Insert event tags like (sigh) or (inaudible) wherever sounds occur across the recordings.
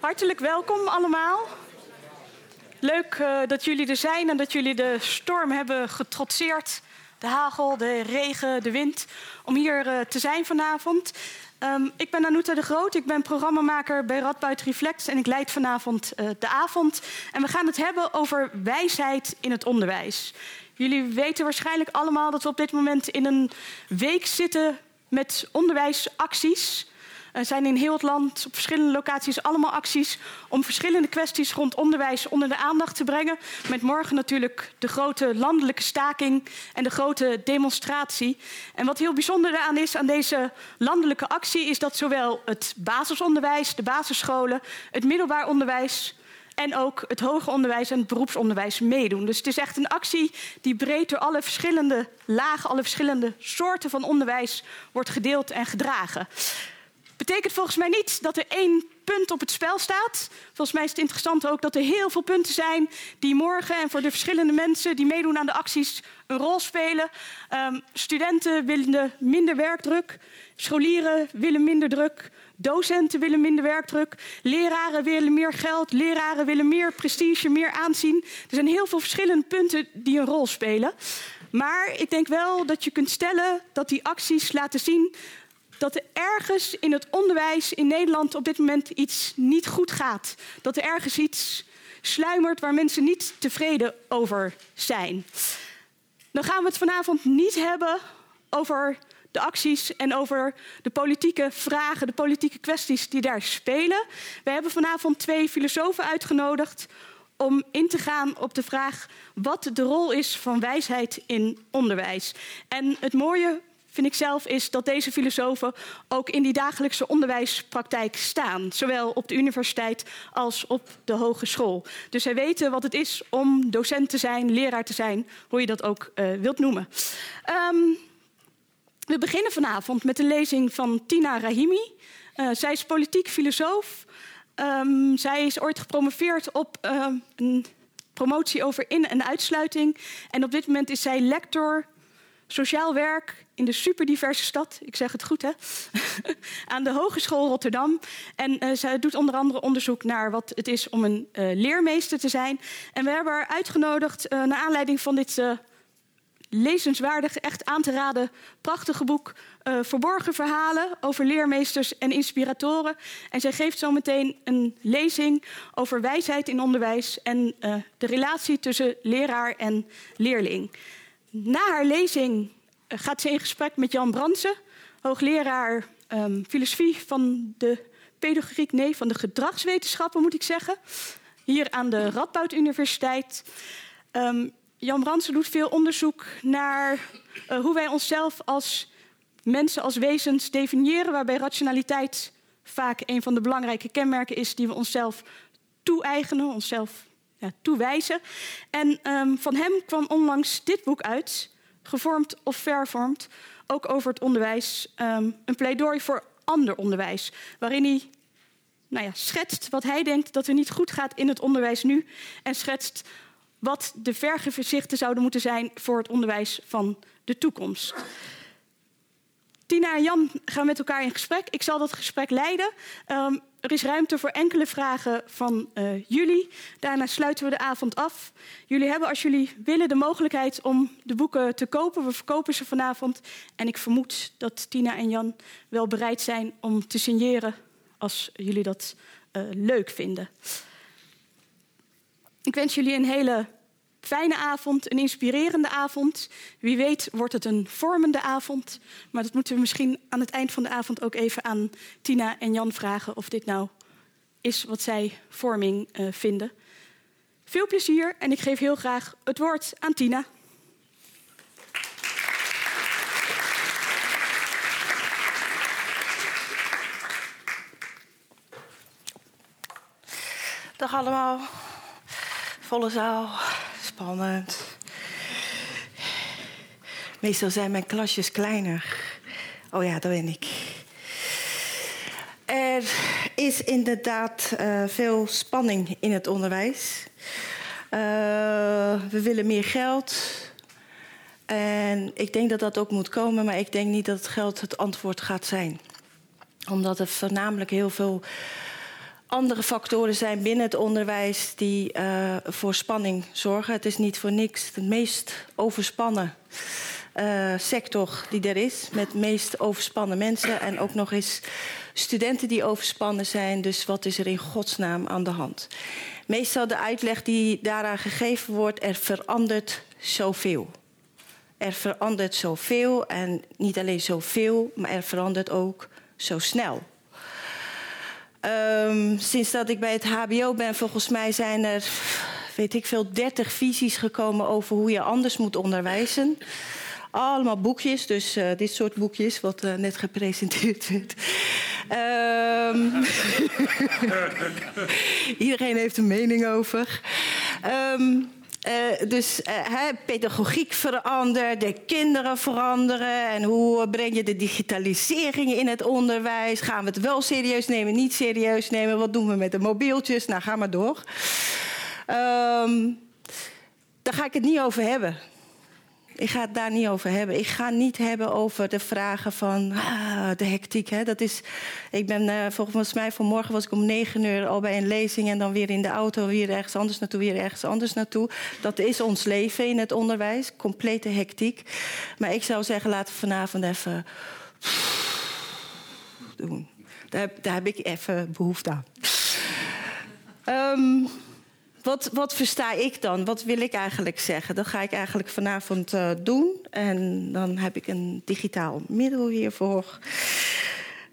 Hartelijk welkom allemaal. Leuk uh, dat jullie er zijn en dat jullie de storm hebben getrotseerd. De hagel, de regen, de wind. Om hier uh, te zijn vanavond. Um, ik ben Anouta de Groot, ik ben programmamaker bij Radboud Reflex en ik leid vanavond uh, de avond. En we gaan het hebben over wijsheid in het onderwijs. Jullie weten waarschijnlijk allemaal dat we op dit moment in een week zitten met onderwijsacties. Er zijn in heel het land op verschillende locaties allemaal acties om verschillende kwesties rond onderwijs onder de aandacht te brengen. Met morgen natuurlijk de grote landelijke staking en de grote demonstratie. En wat heel bijzonder aan is aan deze landelijke actie, is dat zowel het basisonderwijs, de basisscholen, het middelbaar onderwijs, en ook het hoger onderwijs en het beroepsonderwijs meedoen. Dus het is echt een actie die breed door alle verschillende lagen, alle verschillende soorten van onderwijs wordt gedeeld en gedragen. Betekent volgens mij niet dat er één punt op het spel staat. Volgens mij is het interessant ook dat er heel veel punten zijn die morgen en voor de verschillende mensen die meedoen aan de acties een rol spelen. Um, studenten willen minder werkdruk, scholieren willen minder druk, docenten willen minder werkdruk, leraren willen meer geld, leraren willen meer prestige, meer aanzien. Er zijn heel veel verschillende punten die een rol spelen. Maar ik denk wel dat je kunt stellen dat die acties laten zien dat er ergens in het onderwijs in Nederland op dit moment iets niet goed gaat. Dat er ergens iets sluimert waar mensen niet tevreden over zijn. Dan gaan we het vanavond niet hebben over de acties en over de politieke vragen, de politieke kwesties die daar spelen. We hebben vanavond twee filosofen uitgenodigd om in te gaan op de vraag wat de rol is van wijsheid in onderwijs. En het mooie vind ik zelf, is dat deze filosofen ook in die dagelijkse onderwijspraktijk staan. Zowel op de universiteit als op de hogeschool. Dus zij weten wat het is om docent te zijn, leraar te zijn, hoe je dat ook uh, wilt noemen. Um, we beginnen vanavond met een lezing van Tina Rahimi. Uh, zij is politiek filosoof. Um, zij is ooit gepromoveerd op uh, een promotie over in- en uitsluiting. En op dit moment is zij lector sociaal werk in de superdiverse stad, ik zeg het goed hè, (laughs) aan de Hogeschool Rotterdam. En uh, zij doet onder andere onderzoek naar wat het is om een uh, leermeester te zijn. En we hebben haar uitgenodigd uh, naar aanleiding van dit lezenswaardig, echt aan te raden, prachtige boek. verborgen verhalen over leermeesters en inspiratoren. En zij geeft zo meteen een lezing over wijsheid in onderwijs en de relatie tussen leraar en leerling. Na haar lezing eh, gaat ze in gesprek met Jan Bransen, hoogleraar um, filosofie van de pedagogiek, nee, van de gedragswetenschappen moet ik zeggen, hier aan de Radboud Universiteit. Um, Jan Bransen doet veel onderzoek naar uh, hoe wij onszelf als mensen, als wezens definiëren, waarbij rationaliteit vaak een van de belangrijke kenmerken is die we onszelf toe-eigenen, onszelf ja, toewijzen. En um, van hem kwam onlangs dit boek uit, Gevormd of Vervormd, ook over het onderwijs. Um, een pleidooi voor ander onderwijs, waarin hij nou ja, schetst wat hij denkt dat er niet goed gaat in het onderwijs nu. En schetst wat de vergezichten zouden moeten zijn voor het onderwijs van de toekomst. Tina en Jan gaan met elkaar in gesprek. Ik zal dat gesprek leiden. Um, er is ruimte voor enkele vragen van uh, jullie. Daarna sluiten we de avond af. Jullie hebben, als jullie willen, de mogelijkheid om de boeken te kopen. We verkopen ze vanavond. En ik vermoed dat Tina en Jan wel bereid zijn om te signeren als jullie dat uh, leuk vinden. Ik wens jullie een hele fijne avond, een inspirerende avond. Wie weet wordt het een vormende avond. Maar dat moeten we misschien aan het eind van de avond ook even aan Tina en Jan vragen of dit nou is wat zij vorming uh, vinden. Veel plezier en ik geef heel graag het woord aan Tina. Dag allemaal. Volle zaal Meestal zijn mijn klasjes kleiner. Oh ja, dat ben ik. Er is inderdaad uh, veel spanning in het onderwijs. Uh, we willen meer geld. En ik denk dat dat ook moet komen, maar ik denk niet dat het geld het antwoord gaat zijn. Omdat er voornamelijk heel veel andere factoren zijn binnen het onderwijs die uh, voor spanning zorgen. Het is niet voor niks de meest overspannen uh, sector die er is. Met meest overspannen mensen en ook nog eens studenten die overspannen zijn. Dus wat is er in godsnaam aan de hand? Meestal de uitleg die daaraan gegeven wordt, er verandert zoveel. Er verandert zoveel en niet alleen zoveel, maar er verandert ook zo snel. Um, sinds dat ik bij het HBO ben, volgens mij zijn er, weet ik veel, 30 visies gekomen over hoe je anders moet onderwijzen. Allemaal boekjes, dus uh, dit soort boekjes, wat uh, net gepresenteerd werd. Um, (laughs) iedereen heeft een mening over. Um, uh, dus uh, pedagogiek verandert, de kinderen veranderen. En hoe breng je de digitalisering in het onderwijs? Gaan we het wel serieus nemen, niet serieus nemen? Wat doen we met de mobieltjes? Nou, ga maar door. Um, daar ga ik het niet over hebben. Ik ga het daar niet over hebben. Ik ga niet hebben over de vragen van ah, de hectiek. Hè. Dat is, ik ben uh, volgens mij vanmorgen was ik om negen uur al bij een lezing en dan weer in de auto, weer ergens anders naartoe, weer ergens anders naartoe. Dat is ons leven in het onderwijs, complete hectiek. Maar ik zou zeggen, laten we vanavond even doen. Daar, daar heb ik even behoefte aan. Um, wat, wat, versta ik dan? Wat wil ik eigenlijk zeggen? Dat ga ik eigenlijk vanavond uh, doen. En dan heb ik een digitaal middel hiervoor.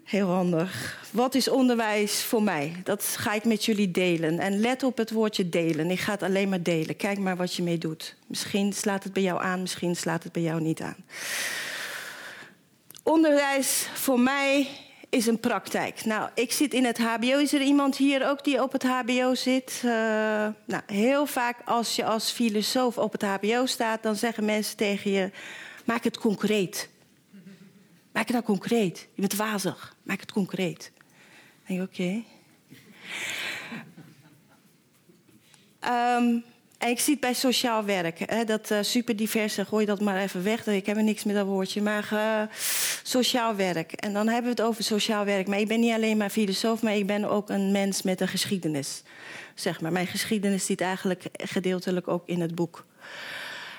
Heel handig. Wat is onderwijs voor mij? Dat ga ik met jullie delen. En let op het woordje delen. Ik ga het alleen maar delen. Kijk maar wat je mee doet. Misschien slaat het bij jou aan, misschien slaat het bij jou niet aan. Onderwijs voor mij is een praktijk. Nou, ik zit in het HBO. Is er iemand hier ook die op het HBO zit? Uh, nou, heel vaak als je als filosoof op het HBO staat, dan zeggen mensen tegen je: maak het concreet. Maak het nou concreet. Je bent wazig. Maak het concreet. Dan denk oké. Okay. En ik zie het bij sociaal werk. Hè, dat uh, superdiverse, gooi dat maar even weg. Ik heb er niks met dat woordje. Maar uh, sociaal werk. En dan hebben we het over sociaal werk. Maar ik ben niet alleen maar filosoof, maar ik ben ook een mens met een geschiedenis. Zeg maar. Mijn geschiedenis zit eigenlijk gedeeltelijk ook in het boek.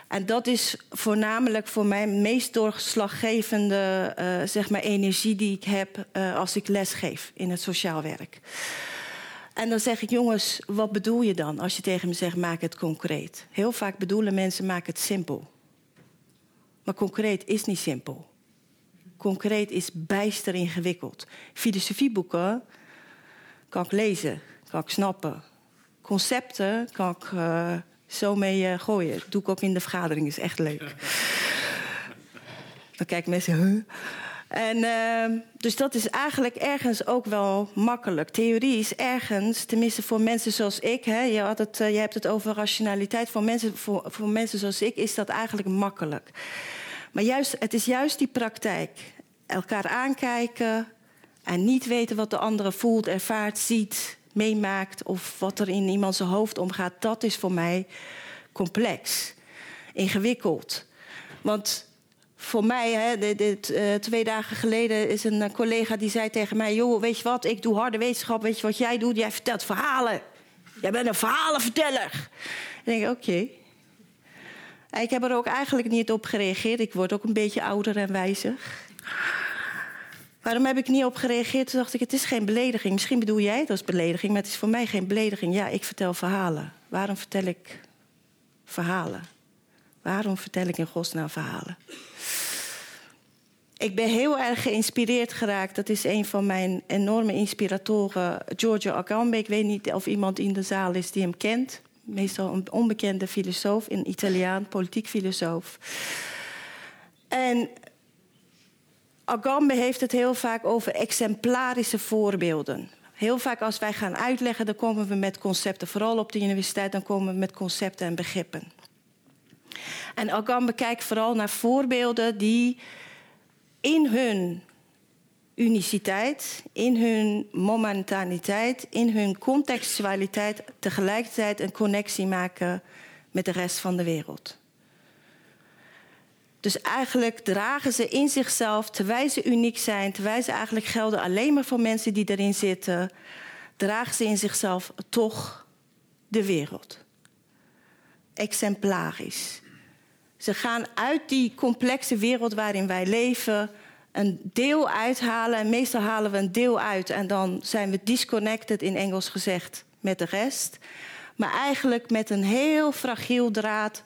En dat is voornamelijk voor mij de meest doorslaggevende uh, zeg maar energie die ik heb als ik lesgeef in het sociaal werk. En dan zeg ik, jongens, wat bedoel je dan als je tegen me zegt, maak het concreet? Heel vaak bedoelen mensen, maak het simpel. Maar concreet is niet simpel. Concreet is bijster ingewikkeld. Filosofieboeken kan ik lezen, kan ik snappen. Concepten kan ik uh, zo mee uh, gooien. Dat doe ik ook in de vergadering, is echt leuk. (laughs) Dan kijken mensen, huh? En, uh, dus dat is eigenlijk ergens ook wel makkelijk. Theorie is ergens, tenminste voor mensen zoals ik, hè, je, had het, uh, je hebt het over rationaliteit, voor mensen, voor, voor mensen zoals ik is dat eigenlijk makkelijk. Maar juist, het is juist die praktijk. Elkaar aankijken en niet weten wat de andere voelt, ervaart, ziet, meemaakt of wat er in iemands hoofd omgaat, dat is voor mij complex, ingewikkeld. Want voor mij, hè, dit, uh, twee dagen geleden, is een uh, collega die zei tegen mij: Joh, weet je wat, ik doe harde wetenschap. Weet je wat jij doet? Jij vertelt verhalen. Jij bent een verhalenverteller. En ik denk: Oké. Ik heb er ook eigenlijk niet op gereageerd. Ik word ook een beetje ouder en wijzer. Waarom heb ik niet op gereageerd? Toen dacht ik: Het is geen belediging. Misschien bedoel jij het als belediging, maar het is voor mij geen belediging. Ja, ik vertel verhalen. Waarom vertel ik verhalen? Waarom vertel ik in godsnaam verhalen? Ik ben heel erg geïnspireerd geraakt. Dat is een van mijn enorme inspiratoren, Giorgio Agamben. Ik weet niet of iemand in de zaal is die hem kent. Meestal een onbekende filosoof, een Italiaan, politiek filosoof. En Agamben heeft het heel vaak over exemplarische voorbeelden. Heel vaak als wij gaan uitleggen, dan komen we met concepten. Vooral op de universiteit, dan komen we met concepten en begrippen. En Agamben kijkt vooral naar voorbeelden die in hun uniciteit, in hun momentaniteit, in hun contextualiteit tegelijkertijd een connectie maken met de rest van de wereld. Dus eigenlijk dragen ze in zichzelf, terwijl ze uniek zijn, terwijl ze eigenlijk gelden alleen maar voor mensen die erin zitten, dragen ze in zichzelf toch de wereld. Exemplarisch. Ze gaan uit die complexe wereld waarin wij leven een deel uithalen. En meestal halen we een deel uit en dan zijn we disconnected, in Engels gezegd, met de rest. Maar eigenlijk met een heel fragiel draad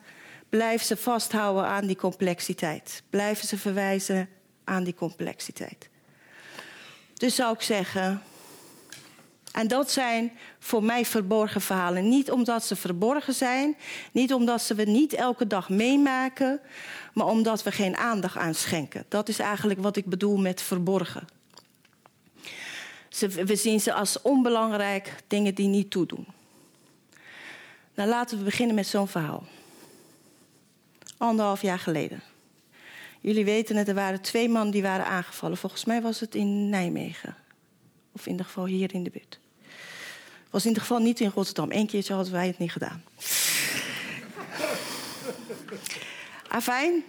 blijven ze vasthouden aan die complexiteit. Blijven ze verwijzen aan die complexiteit. Dus zou ik zeggen. En dat zijn voor mij verborgen verhalen. Niet omdat ze verborgen zijn, niet omdat ze we niet elke dag meemaken, maar omdat we geen aandacht aan schenken. Dat is eigenlijk wat ik bedoel met verborgen. we zien ze als onbelangrijk, dingen die niet toedoen. Nou, laten we beginnen met zo'n verhaal. Anderhalf jaar geleden. Jullie weten het, er waren twee mannen die waren aangevallen. Volgens mij was het in Nijmegen. Of in ieder geval hier in de buurt. Was in ieder geval niet in Rotterdam. Eén keertje hadden wij het niet gedaan. Afijn,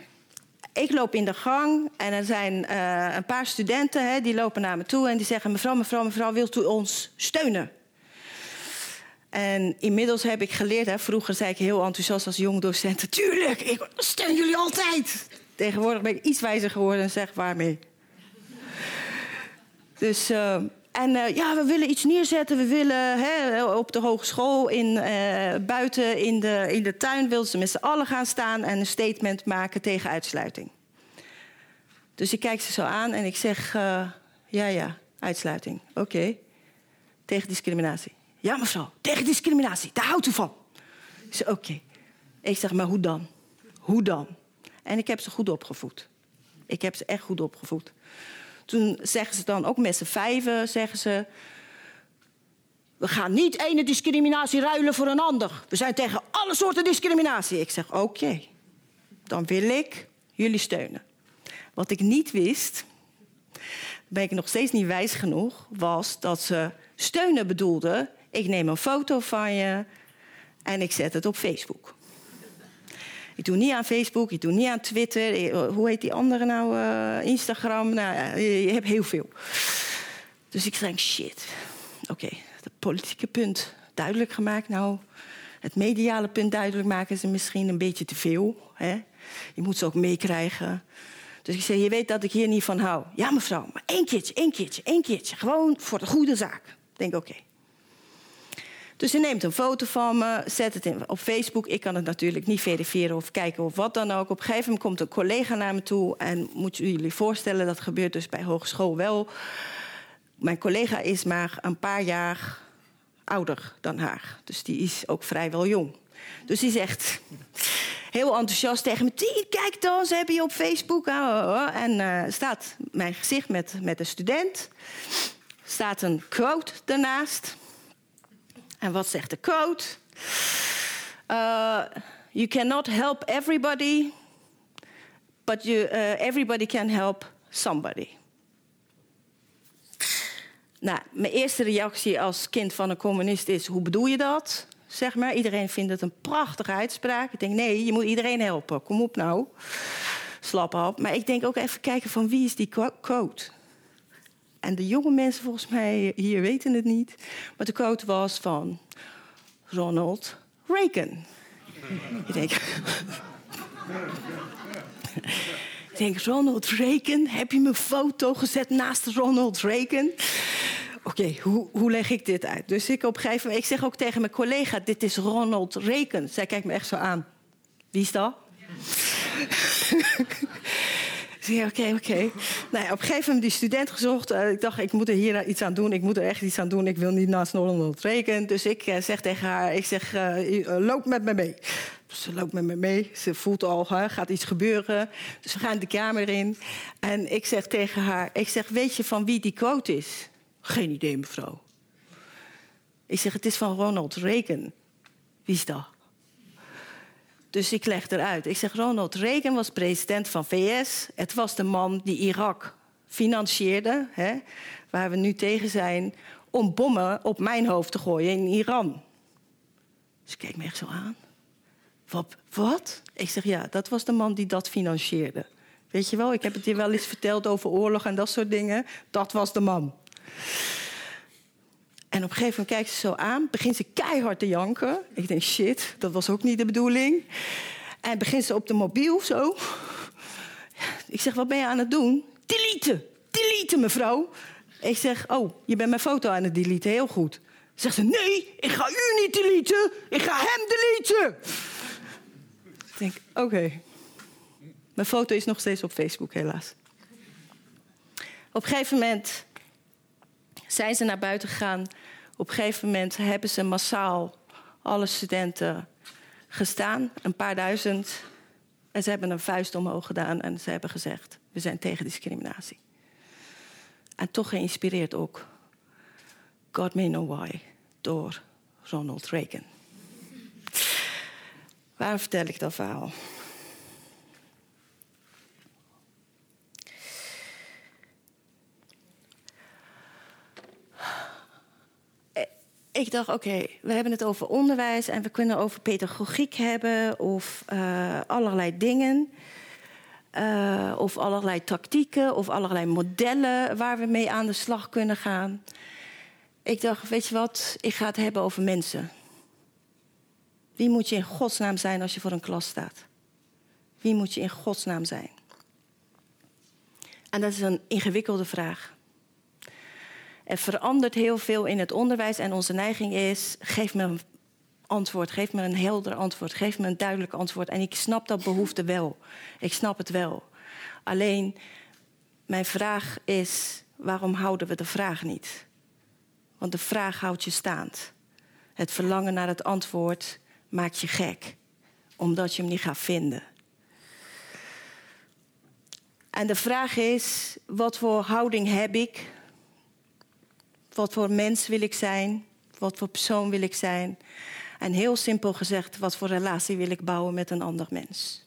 ik loop in de gang en er zijn uh, een paar studenten hè, die lopen naar me toe en die zeggen: Mevrouw, mevrouw, mevrouw, wilt u ons steunen? En inmiddels heb ik geleerd, hè, vroeger zei ik heel enthousiast als jong docent: Tuurlijk, ik steun jullie altijd. Tegenwoordig ben ik iets wijzer geworden en zeg waarmee. Dus, uh, en uh, ja, we willen iets neerzetten. We willen hè, op de hogeschool, in, uh, buiten in de, in de tuin, willen ze met z'n allen gaan staan en een statement maken tegen uitsluiting. Dus ik kijk ze zo aan en ik zeg: Ja, ja, uitsluiting. Oké. Tegen discriminatie. Ja, mevrouw, tegen discriminatie, daar houdt u van. Ik zeg: Oké. Ik zeg: Maar hoe dan? Hoe dan? En ik heb ze goed opgevoed. Ik heb ze echt goed opgevoed. Toen zeggen ze dan ook met z'n vijven, zeggen ze... We gaan niet ene discriminatie ruilen voor een ander. We zijn tegen alle soorten discriminatie. Ik zeg, oké, dan wil ik jullie steunen. Wat ik niet wist, ben ik nog steeds niet wijs genoeg... was dat ze steunen bedoelden... ik neem een foto van je en ik zet het op Facebook. Ik doe niet aan Facebook, ik doe niet aan Twitter. Eh, hoe heet die andere nou? Uh, Instagram. Nou, je, hebt heel veel. Dus ik denk, shit. Oké, het politieke punt duidelijk gemaakt. Nou, het mediale punt duidelijk maken is misschien een beetje te veel. Hè? Je moet ze ook meekrijgen. Dus ik zeg, je weet dat ik hier niet van hou. Ja, mevrouw, maar één keertje, één keertje, één keertje. Gewoon voor de goede zaak. Ik denk, oké. Dus ze neemt een foto van me, zet het op Facebook. Ik kan het natuurlijk niet verifiëren of kijken of wat dan ook. Op een gegeven moment komt een collega naar me toe. En moet jullie voorstellen, dat gebeurt dus bij hogeschool wel. Mijn collega is maar een paar jaar ouder dan haar. Dus die is ook vrijwel jong. Dus die zegt heel enthousiast tegen me... kijk dan, ze hebben je op Facebook. Oh, oh, oh. En uh, staat mijn gezicht met, met een student. Staat een quote daarnaast... En wat zegt de quote? Uh, you cannot help everybody, but you, uh, everybody can help somebody. Nou, mijn eerste reactie als kind van een communist is: hoe bedoel je dat? Zeg maar, iedereen vindt het een prachtige uitspraak. Ik denk, nee, je moet iedereen helpen. Kom op nou. Slap op. Maar ik denk ook even kijken van wie is die quote? En de jonge mensen volgens mij hier weten het niet. Maar de quote was van Ronald Reagan. (laughs) ik denk... Ronald Reagan? Heb je mijn foto gezet naast Ronald Reagan? Oké, hoe, hoe leg ik dit uit? Dus ik op ik zeg ook tegen mijn collega: Dit is Ronald Reagan. Zij kijkt me echt zo aan. Wie is dat? (laughs) Oké, oké. Nou op een gegeven moment die student gezocht. Uh, ik dacht, ik moet er hier iets aan doen. Ik moet er echt iets aan doen. Ik wil niet naast Holland rekenen. Dus ik uh, zeg tegen haar, ik zeg, uh, loop met me mee. Dus ze loopt met me mee. Ze voelt al, gaat iets gebeuren. Dus we gaan de kamer in. En ik zeg tegen haar, ik zeg, weet je van wie die quote is? Geen idee, mevrouw. Ik zeg, het is van Ronald Reagan. Wie is dat? Dus ik leg eruit. Ik zeg, Ronald Reagan was president van VS. Het was de man die Irak financierde, hè, waar we nu tegen zijn, om bommen op mijn hoofd te gooien in Iran. Ze keek me echt zo aan. Wat? wat? Ik zeg, ja, dat was de man die dat financierde. Weet je wel, ik heb het je wel eens verteld over oorlog en dat soort dingen. Dat was de man. En op een gegeven moment kijkt ze zo aan, begint ze keihard te janken. Ik denk, shit, dat was ook niet de bedoeling. En begint ze op de mobiel zo. Ik zeg, wat ben je aan het doen? Deleten, deleten mevrouw. Ik zeg, oh, je bent mijn foto aan het deleten, heel goed. Zegt ze, nee, ik ga u niet deleten, ik ga hem deleten. Ik denk, oké. Mijn foto is nog steeds op Facebook, helaas. Op een gegeven moment zijn ze naar buiten gegaan. Op een gegeven moment hebben ze massaal alle studenten gestaan, een paar duizend. En ze hebben een vuist omhoog gedaan en ze hebben gezegd: We zijn tegen discriminatie. En toch geïnspireerd ook. God May Know Why door Ronald Reagan. Waarom vertel ik dat verhaal? Ik dacht, oké, we hebben het over onderwijs en we kunnen over pedagogiek hebben of uh, allerlei dingen. Uh, of allerlei tactieken of allerlei modellen waar we mee aan de slag kunnen gaan. Ik dacht, weet je wat, ik ga het hebben over mensen. Wie moet je in godsnaam zijn als je voor een klas staat? Wie moet je in godsnaam zijn? En dat is een ingewikkelde vraag. Er verandert heel veel in het onderwijs en onze neiging is: geef me een antwoord, geef me een helder antwoord, geef me een duidelijk antwoord. En ik snap dat behoefte wel. Ik snap het wel. Alleen, mijn vraag is: waarom houden we de vraag niet? Want de vraag houdt je staand. Het verlangen naar het antwoord maakt je gek, omdat je hem niet gaat vinden. En de vraag is: wat voor houding heb ik wat voor mens wil ik zijn? Wat voor persoon wil ik zijn? En heel simpel gezegd, wat voor relatie wil ik bouwen met een ander mens?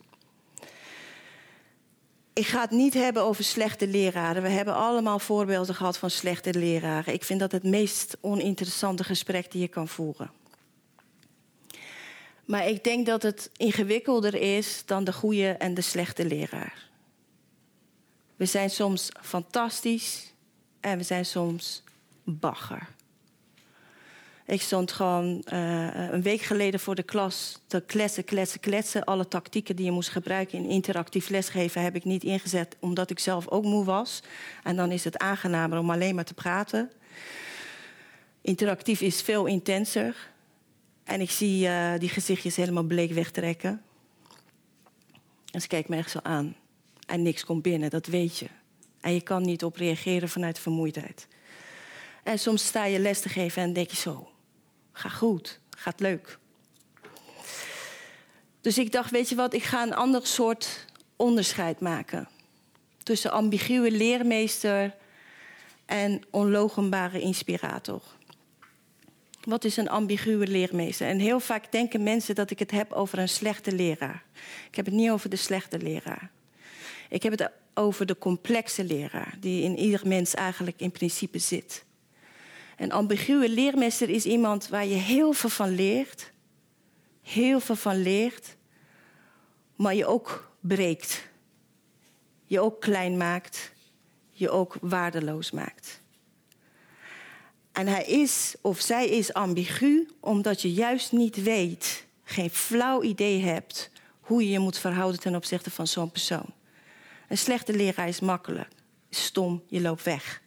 Ik ga het niet hebben over slechte leraren. We hebben allemaal voorbeelden gehad van slechte leraren. Ik vind dat het meest oninteressante gesprek die je kan voeren. Maar ik denk dat het ingewikkelder is dan de goede en de slechte leraar. We zijn soms fantastisch en we zijn soms bagger. Ik stond gewoon uh, een week geleden voor de klas te kletsen, kletsen, kletsen. Alle tactieken die je moest gebruiken in interactief lesgeven heb ik niet ingezet, omdat ik zelf ook moe was. En dan is het aangenamer om alleen maar te praten. Interactief is veel intenser. En ik zie uh, die gezichtjes helemaal bleek wegtrekken. En ze kijkt me echt zo aan. En niks komt binnen, dat weet je. En je kan niet op reageren vanuit vermoeidheid. En soms sta je les te geven en denk je zo, gaat goed, gaat leuk. Dus ik dacht, weet je wat, ik ga een ander soort onderscheid maken. Tussen ambiguë leermeester en onlogenbare inspirator. Wat is een ambiguë leermeester? En heel vaak denken mensen dat ik het heb over een slechte leraar. Ik heb het niet over de slechte leraar. Ik heb het over de complexe leraar, die in ieder mens eigenlijk in principe zit. Een ambiguë leermeester is iemand waar je heel veel van leert. Heel veel van leert. Maar je ook breekt. Je ook klein maakt. Je ook waardeloos maakt. En hij is of zij is ambigu omdat je juist niet weet, geen flauw idee hebt hoe je je moet verhouden ten opzichte van zo'n persoon. Een slechte leraar is makkelijk, stom, je loopt weg.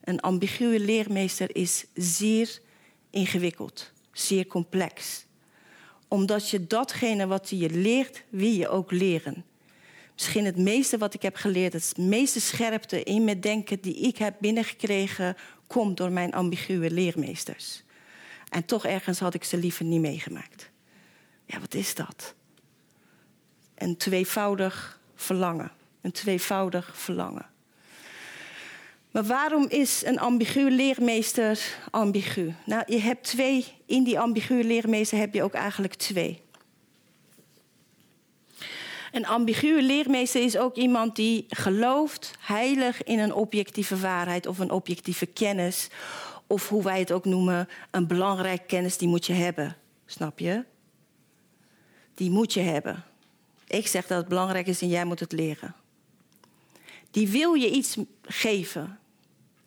Een ambiguë leermeester is zeer ingewikkeld, zeer complex. Omdat je datgene wat je leert, wil je ook leren. Misschien het meeste wat ik heb geleerd, het meeste scherpte in mijn denken die ik heb binnengekregen, komt door mijn ambiguë leermeesters. En toch ergens had ik ze liever niet meegemaakt. Ja, wat is dat? Een tweevoudig verlangen. Een tweevoudig verlangen. Maar waarom is een ambigu leermeester ambigu? Nou, je hebt twee, in die ambigu leermeester heb je ook eigenlijk twee. Een ambiguë leermeester is ook iemand die gelooft heilig in een objectieve waarheid of een objectieve kennis. Of hoe wij het ook noemen, een belangrijke kennis die moet je hebben. Snap je? Die moet je hebben. Ik zeg dat het belangrijk is en jij moet het leren. Die wil je iets geven.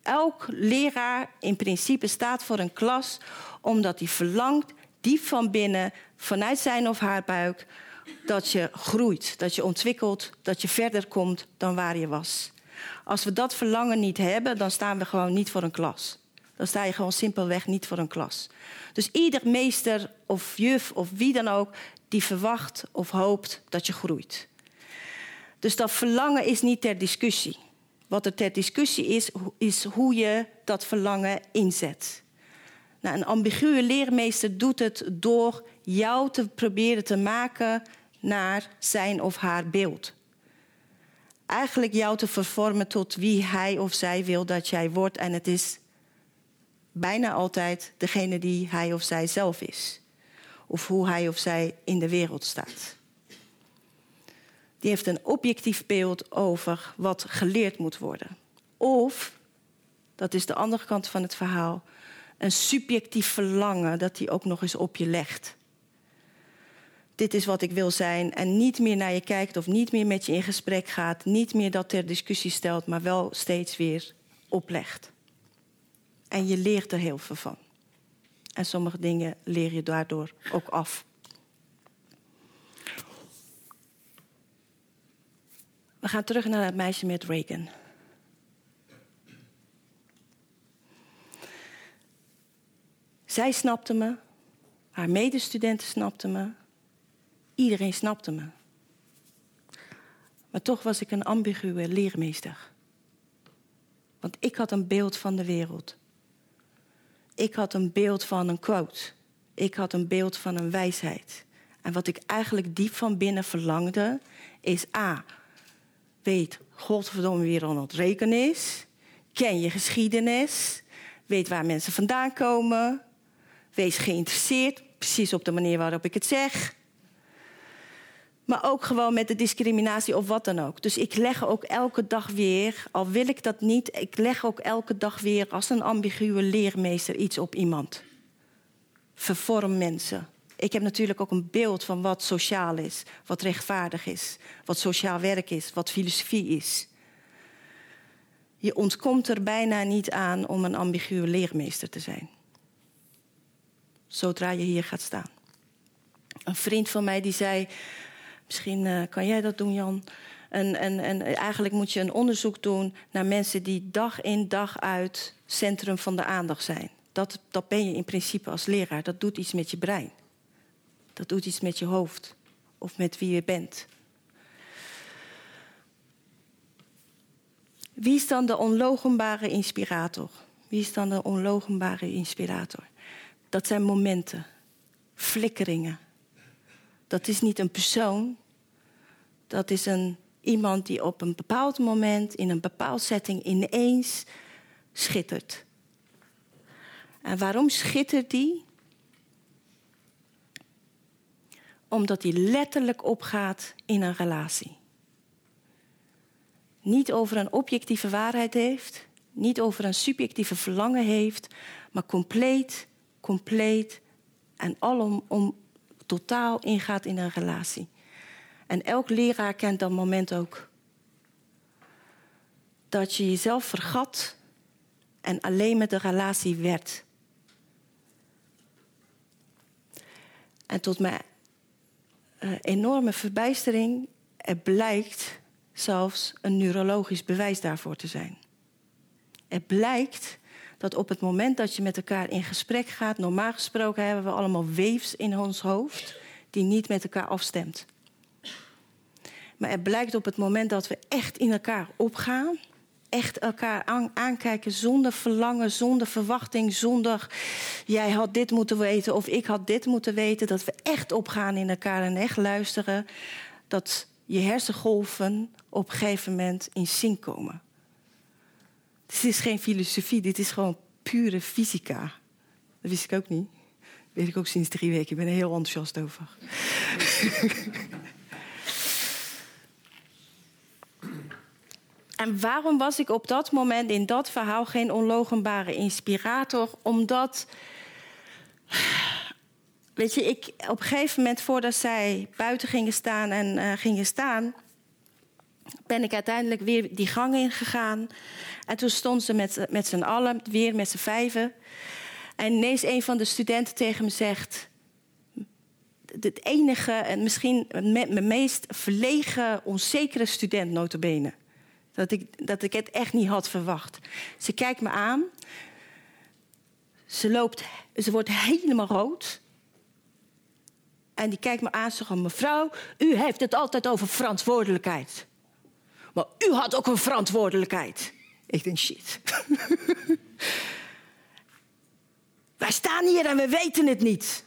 Elk leraar in principe staat voor een klas omdat hij verlangt diep van binnen, vanuit zijn of haar buik, dat je groeit, dat je ontwikkelt, dat je verder komt dan waar je was. Als we dat verlangen niet hebben, dan staan we gewoon niet voor een klas. Dan sta je gewoon simpelweg niet voor een klas. Dus ieder meester of juf of wie dan ook, die verwacht of hoopt dat je groeit. Dus dat verlangen is niet ter discussie. Wat er ter discussie is, is hoe je dat verlangen inzet. Nou, een ambiguë leermeester doet het door jou te proberen te maken naar zijn of haar beeld. Eigenlijk jou te vervormen tot wie hij of zij wil dat jij wordt. En het is bijna altijd degene die hij of zij zelf is. Of hoe hij of zij in de wereld staat. Die heeft een objectief beeld over wat geleerd moet worden. Of, dat is de andere kant van het verhaal, een subjectief verlangen dat hij ook nog eens op je legt. Dit is wat ik wil zijn en niet meer naar je kijkt of niet meer met je in gesprek gaat, niet meer dat ter discussie stelt, maar wel steeds weer oplegt. En je leert er heel veel van. En sommige dingen leer je daardoor ook af. We gaan terug naar het meisje met Reagan. Zij snapte me, haar medestudenten snapten me, iedereen snapte me. Maar toch was ik een ambiguë leermeester. Want ik had een beeld van de wereld. Ik had een beeld van een quote. Ik had een beeld van een wijsheid. En wat ik eigenlijk diep van binnen verlangde, is A. Weet godverdomme wie Ronald Reken is. Ken je geschiedenis. Weet waar mensen vandaan komen. Wees geïnteresseerd, precies op de manier waarop ik het zeg. Maar ook gewoon met de discriminatie of wat dan ook. Dus ik leg ook elke dag weer, al wil ik dat niet, ik leg ook elke dag weer als een ambiguë leermeester iets op iemand. Vervorm mensen. Ik heb natuurlijk ook een beeld van wat sociaal is, wat rechtvaardig is, wat sociaal werk is, wat filosofie is. Je ontkomt er bijna niet aan om een ambiguë leermeester te zijn zodra je hier gaat staan. Een vriend van mij die zei, misschien uh, kan jij dat doen Jan. En, en, en eigenlijk moet je een onderzoek doen naar mensen die dag in dag uit centrum van de aandacht zijn. Dat, dat ben je in principe als leraar. Dat doet iets met je brein. Dat doet iets met je hoofd. Of met wie je bent. Wie is dan de onlogenbare inspirator? Wie is dan de onlogenbare inspirator? Dat zijn momenten, flikkeringen. Dat is niet een persoon. Dat is een, iemand die op een bepaald moment, in een bepaald setting, ineens schittert. En waarom schittert die? Omdat hij letterlijk opgaat in een relatie. Niet over een objectieve waarheid heeft, niet over een subjectieve verlangen heeft, maar compleet compleet en alom om totaal ingaat in een relatie. En elk leraar kent dat moment ook. Dat je jezelf vergat en alleen met de relatie werd. En tot mijn uh, enorme verbijstering, er blijkt zelfs een neurologisch bewijs daarvoor te zijn. Er blijkt dat op het moment dat je met elkaar in gesprek gaat, normaal gesproken hebben we allemaal weefs in ons hoofd die niet met elkaar afstemt. Maar het blijkt op het moment dat we echt in elkaar opgaan, echt elkaar aankijken zonder verlangen, zonder verwachting, zonder jij had dit moeten weten of ik had dit moeten weten, dat we echt opgaan in elkaar en echt luisteren, dat je hersengolven op een gegeven moment in zink komen. Dit is geen filosofie, dit is gewoon pure fysica. Dat wist ik ook niet. Weet ik ook sinds drie weken. Ik ben er heel enthousiast over. (laughs) en waarom was ik op dat moment in dat verhaal geen onlogenbare inspirator? Omdat. Weet je, ik op een gegeven moment, voordat zij buiten gingen staan en uh, gingen staan, ben ik uiteindelijk weer die gang ingegaan. En toen stonden ze met, met z'n allen, weer met z'n vijven. En ineens een van de studenten tegen me zegt... Het enige en misschien mijn meest verlegen, onzekere student notabene. Dat ik, dat ik het echt niet had verwacht. Ze kijkt me aan. Ze, loopt, ze wordt helemaal rood. En die kijkt me aan en zegt: Mevrouw, u heeft het altijd over verantwoordelijkheid. Maar u had ook een verantwoordelijkheid. Ik denk: shit. (laughs) Wij staan hier en we weten het niet.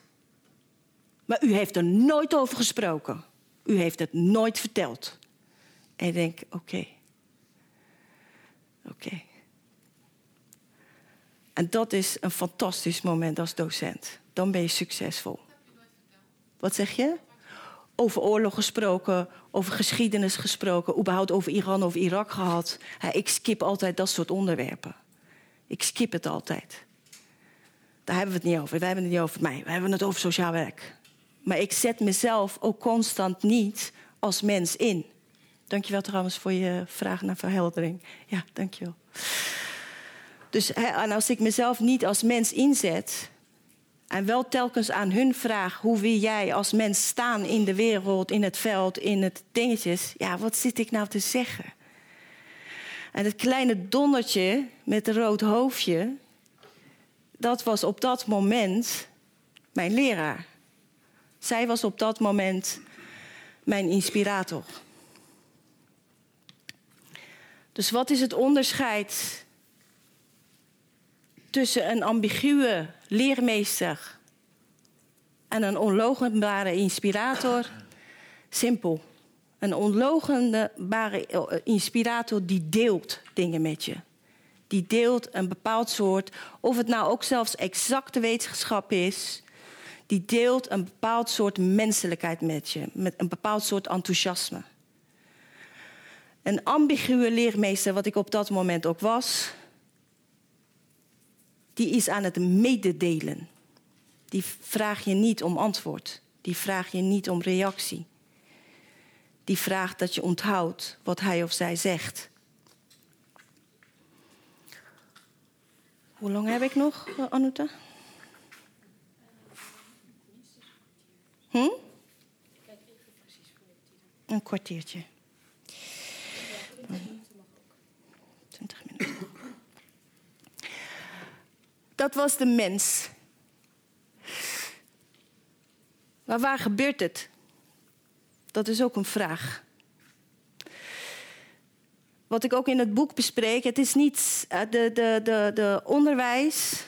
Maar u heeft er nooit over gesproken. U heeft het nooit verteld. En ik denk: oké. Oké. En dat is een fantastisch moment als docent. Dan ben je succesvol. Wat zeg je? Over oorlog gesproken, over geschiedenis gesproken, überhaupt over Iran of Irak gehad. ik skip altijd dat soort onderwerpen. Ik skip het altijd. Daar hebben we het niet over. Wij hebben het niet over mij. We hebben het over sociaal werk. Maar ik zet mezelf ook constant niet als mens in. Dankjewel trouwens voor je vraag naar verheldering. Ja, dankjewel. Dus en als ik mezelf niet als mens inzet, en wel telkens aan hun vraag: hoe wil jij als mens staan in de wereld, in het veld, in het dingetjes? Ja, wat zit ik nou te zeggen? En het kleine dondertje met een rood hoofdje, dat was op dat moment mijn leraar. Zij was op dat moment mijn inspirator. Dus wat is het onderscheid tussen een ambiguë leermeester en een onlogenbare inspirator? Simpel. Een onlogenbare eh, inspirator die deelt dingen met je. Die deelt een bepaald soort, of het nou ook zelfs exacte wetenschap is, die deelt een bepaald soort menselijkheid met je, met een bepaald soort enthousiasme. Een ambiguë leermeester, wat ik op dat moment ook was, die is aan het mededelen. Die vraag je niet om antwoord. Die vraag je niet om reactie. Die vraagt dat je onthoudt wat hij of zij zegt. Hoe lang heb ik nog, Anuta? Hm? Een kwartiertje. 20 minuten. Dat was de mens. Maar waar gebeurt het? Dat is ook een vraag. Wat ik ook in het boek bespreek, het is niet eh, de, de, de, de onderwijs,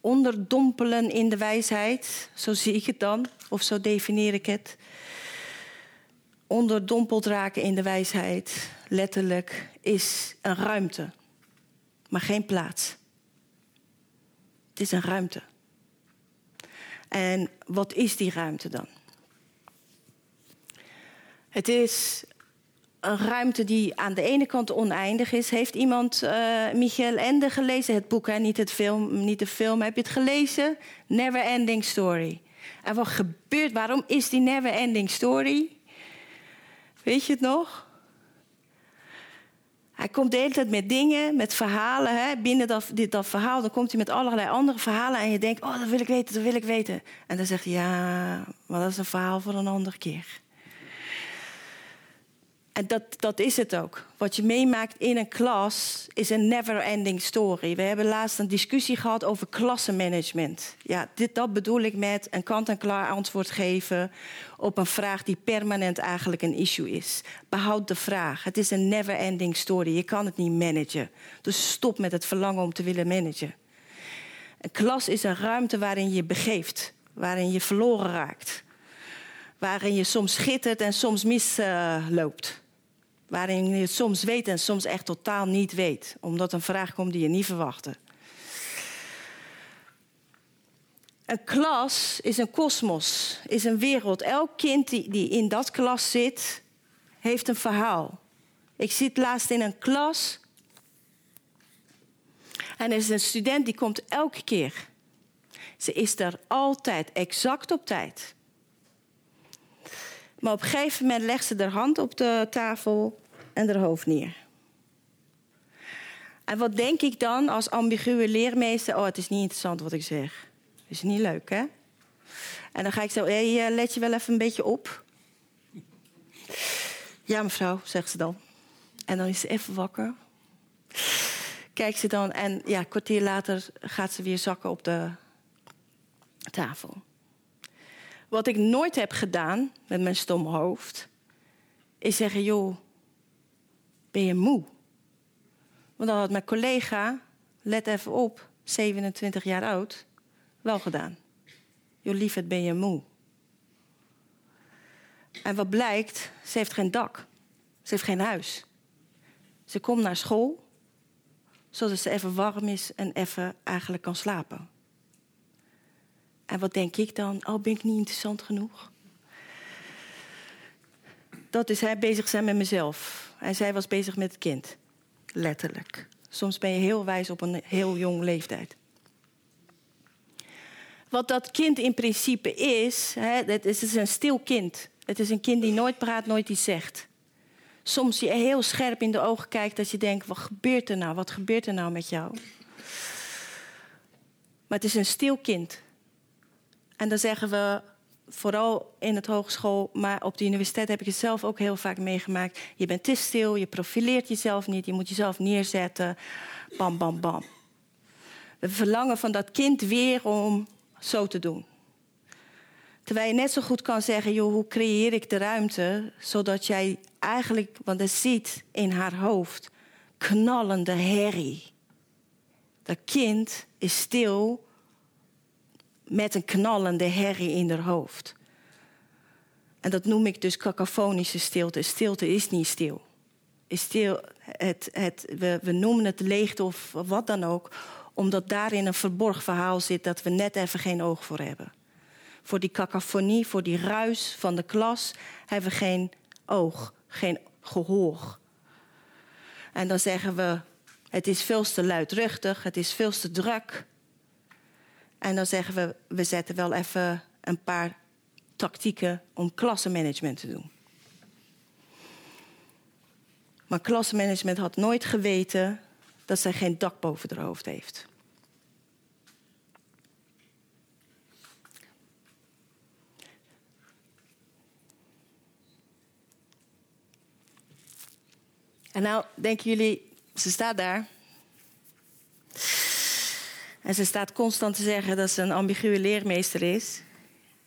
onderdompelen in de wijsheid, zo zie ik het dan, of zo definieer ik het. Onderdompeld raken in de wijsheid, letterlijk, is een ruimte, maar geen plaats. Is een ruimte. En wat is die ruimte dan? Het is een ruimte die aan de ene kant oneindig is. Heeft iemand uh, Michael Ende gelezen? Het boek, hè? Niet, het film, niet de film. Heb je het gelezen? Never Ending Story. En wat gebeurt? Waarom is die Never Ending Story? Weet je het nog? Hij komt de hele tijd met dingen, met verhalen. Hè? Binnen dat, dit, dat verhaal, dan komt hij met allerlei andere verhalen. En je denkt, oh, dat wil ik weten, dat wil ik weten. En dan zegt hij, ja, maar dat is een verhaal voor een andere keer. En dat, dat is het ook. Wat je meemaakt in een klas is een never-ending story. We hebben laatst een discussie gehad over klassenmanagement. Ja, dit, dat bedoel ik met een kant-en-klaar antwoord geven op een vraag die permanent eigenlijk een issue is. Behoud de vraag. Het is een never-ending story. Je kan het niet managen. Dus stop met het verlangen om te willen managen. Een klas is een ruimte waarin je begeeft, waarin je verloren raakt. Waarin je soms schittert en soms misloopt. Waarin je soms weet en soms echt totaal niet weet. Omdat een vraag komt die je niet verwachtte. Een klas is een kosmos, is een wereld. Elk kind die, die in dat klas zit, heeft een verhaal. Ik zit laatst in een klas. En er is een student die komt elke keer. Ze is er altijd exact op tijd. Maar op een gegeven moment legt ze haar hand op de tafel en haar hoofd neer. En wat denk ik dan als ambiguë leermeester? Oh, het is niet interessant wat ik zeg. Is niet leuk, hè? En dan ga ik zo, hey, eh, let je wel even een beetje op. Ja, mevrouw, zegt ze dan. En dan is ze even wakker. Kijkt ze dan en ja, een kwartier later gaat ze weer zakken op de tafel. Wat ik nooit heb gedaan met mijn stomme hoofd, is zeggen: joh, ben je moe? Want dan had mijn collega, let even op, 27 jaar oud, wel gedaan. Joh, lieverd, ben je moe? En wat blijkt, ze heeft geen dak. Ze heeft geen huis. Ze komt naar school, zodat ze even warm is en even eigenlijk kan slapen. En wat denk ik dan? Oh, ben ik niet interessant genoeg? Dat is hij bezig zijn met mezelf. En zij was bezig met het kind. Letterlijk. Soms ben je heel wijs op een heel jong leeftijd. Wat dat kind in principe is, hè, het is een stil kind. Het is een kind die nooit praat, nooit iets zegt. Soms je heel scherp in de ogen kijkt dat je denkt: wat gebeurt er nou? Wat gebeurt er nou met jou? Maar het is een stil kind. En dan zeggen we vooral in het hogeschool, maar op de universiteit heb ik het zelf ook heel vaak meegemaakt. Je bent te stil, je profileert jezelf niet, je moet jezelf neerzetten. Bam, bam, bam. We verlangen van dat kind weer om zo te doen. Terwijl je net zo goed kan zeggen, joh, hoe creëer ik de ruimte zodat jij eigenlijk, want er ziet in haar hoofd knallende herrie. Dat kind is stil met een knallende herrie in haar hoofd. En dat noem ik dus cacophonische stilte. Stilte is niet stil. Is stil het, het, we, we noemen het leegte of wat dan ook, omdat daarin een verborgen verhaal zit dat we net even geen oog voor hebben. Voor die cacophonie, voor die ruis van de klas, hebben we geen oog, geen gehoor. En dan zeggen we: het is veel te luidruchtig, het is veel te druk. En dan zeggen we, we zetten wel even een paar tactieken om klassenmanagement te doen. Maar klassenmanagement had nooit geweten dat zij geen dak boven haar hoofd heeft. En nou denken jullie, ze staat daar. En ze staat constant te zeggen dat ze een ambiguë leermeester is.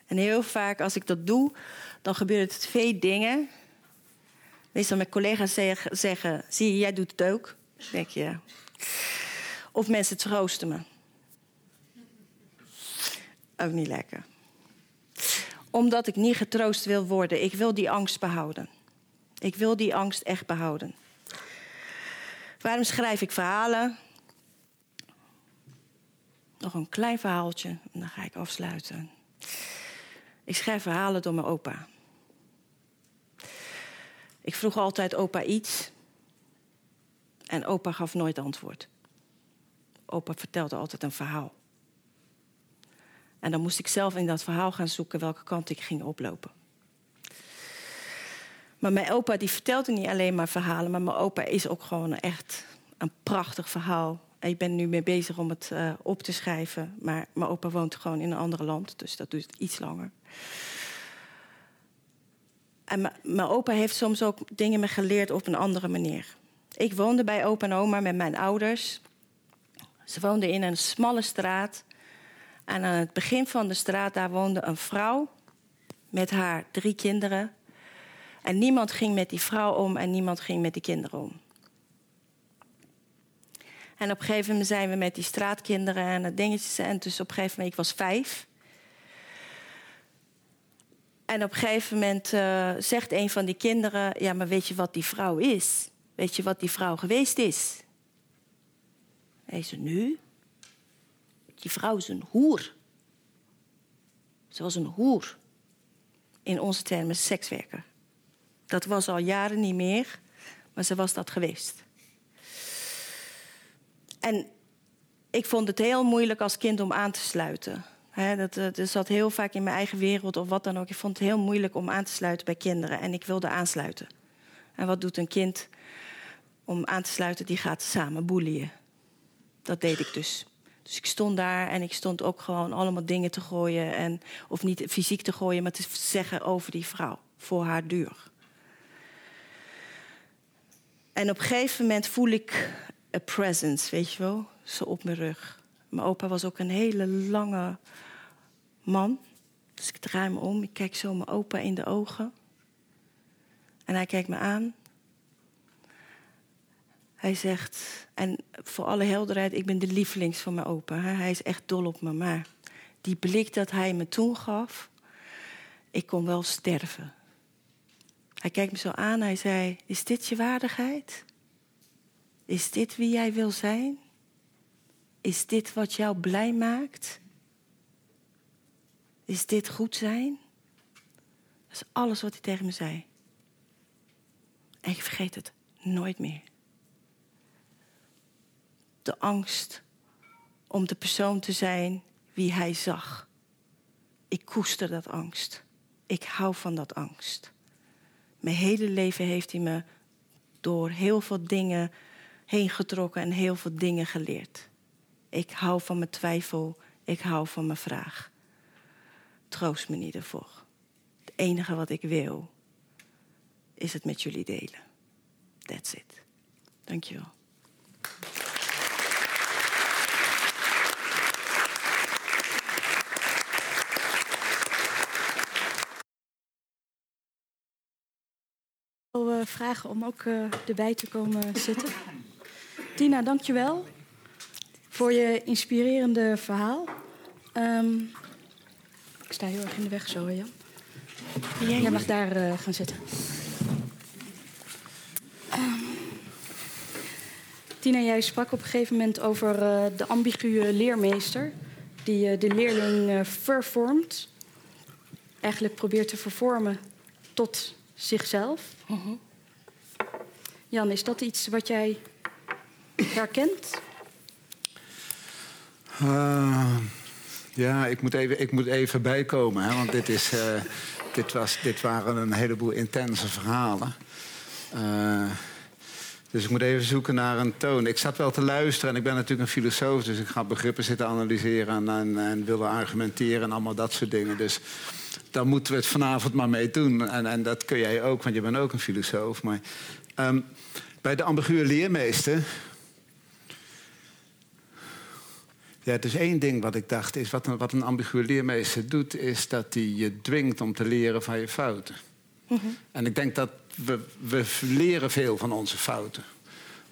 En heel vaak als ik dat doe, dan gebeuren er twee dingen. Meestal mijn collega's zeggen, zie je, jij doet het ook. denk je. Of mensen troosten me. Ook niet lekker. Omdat ik niet getroost wil worden. Ik wil die angst behouden. Ik wil die angst echt behouden. Waarom schrijf ik verhalen? Nog een klein verhaaltje en dan ga ik afsluiten. Ik schrijf verhalen door mijn opa. Ik vroeg altijd opa iets en opa gaf nooit antwoord. Opa vertelde altijd een verhaal. En dan moest ik zelf in dat verhaal gaan zoeken welke kant ik ging oplopen. Maar mijn opa die vertelde niet alleen maar verhalen, maar mijn opa is ook gewoon echt een prachtig verhaal ik ben nu mee bezig om het uh, op te schrijven. Maar mijn opa woont gewoon in een ander land, dus dat duurt iets langer. En mijn opa heeft soms ook dingen me geleerd op een andere manier. Ik woonde bij opa en oma met mijn ouders. Ze woonden in een smalle straat. En aan het begin van de straat daar woonde een vrouw met haar drie kinderen. En niemand ging met die vrouw om en niemand ging met die kinderen om. En op een gegeven moment zijn we met die straatkinderen en het dingetjes. En dus op een gegeven moment, ik was vijf. En op een gegeven moment uh, zegt een van die kinderen: Ja, maar weet je wat die vrouw is? Weet je wat die vrouw geweest is? Hij zei: Nu? Die vrouw is een hoer. Ze was een hoer. In onze termen sekswerker. Dat was al jaren niet meer, maar ze was dat geweest. En ik vond het heel moeilijk als kind om aan te sluiten. dat, dat zat heel vaak in mijn eigen wereld of wat dan ook. Ik vond het heel moeilijk om aan te sluiten bij kinderen. En ik wilde aansluiten. En wat doet een kind om aan te sluiten, die gaat samen boelien. Dat deed ik dus. Dus ik stond daar en ik stond ook gewoon allemaal dingen te gooien. En, of niet fysiek te gooien, maar te zeggen over die vrouw. Voor haar deur. En op een gegeven moment voel ik een presence, weet je wel. Zo op mijn rug. Mijn opa was ook een hele lange man. Dus ik draai me om, ik kijk zo mijn opa in de ogen. En hij kijkt me aan. Hij zegt, en voor alle helderheid, ik ben de lievelings van mijn opa. Hij is echt dol op me. Maar die blik dat hij me toen gaf, ik kon wel sterven. Hij kijkt me zo aan, hij zei, is dit je waardigheid? Is dit wie jij wil zijn? Is dit wat jou blij maakt? Is dit goed zijn? Dat is alles wat hij tegen me zei. En ik vergeet het nooit meer. De angst om de persoon te zijn wie hij zag. Ik koester dat angst. Ik hou van dat angst. Mijn hele leven heeft hij me door heel veel dingen heen getrokken en heel veel dingen geleerd. Ik hou van mijn twijfel, ik hou van mijn vraag. Troost me niet ervoor. Het enige wat ik wil, is het met jullie delen. That's it. Dankjewel. Uh, vragen om ook uh, erbij te komen zitten. Tina, dankjewel voor je inspirerende verhaal. Um, ik sta heel erg in de weg zo, Jan. Jij, mag daar uh, gaan zitten. Um, Tina, jij sprak op een gegeven moment over uh, de ambiguë leermeester... die uh, de leerling vervormt. Eigenlijk probeert te vervormen tot zichzelf. -huh. Jan, is dat iets wat jij herkent? Uh, ja, ik moet even, ik moet even bijkomen. Hè, want dit, is, uh, dit, was, dit waren een heleboel intense verhalen. Uh, dus ik moet even zoeken naar een toon. Ik zat wel te luisteren en ik ben natuurlijk een filosoof... dus ik ga begrippen zitten analyseren en, en, en willen argumenteren... en allemaal dat soort dingen. Dus daar moeten we het vanavond maar mee doen. En, en dat kun jij ook, want je bent ook een filosoof. Maar um, bij de ambiguë leermeester... Ja, het is één ding wat ik dacht. Is wat, een, wat een ambiguë leermeester doet... is dat hij je dwingt om te leren van je fouten. Mm -hmm. En ik denk dat we, we leren veel van onze fouten.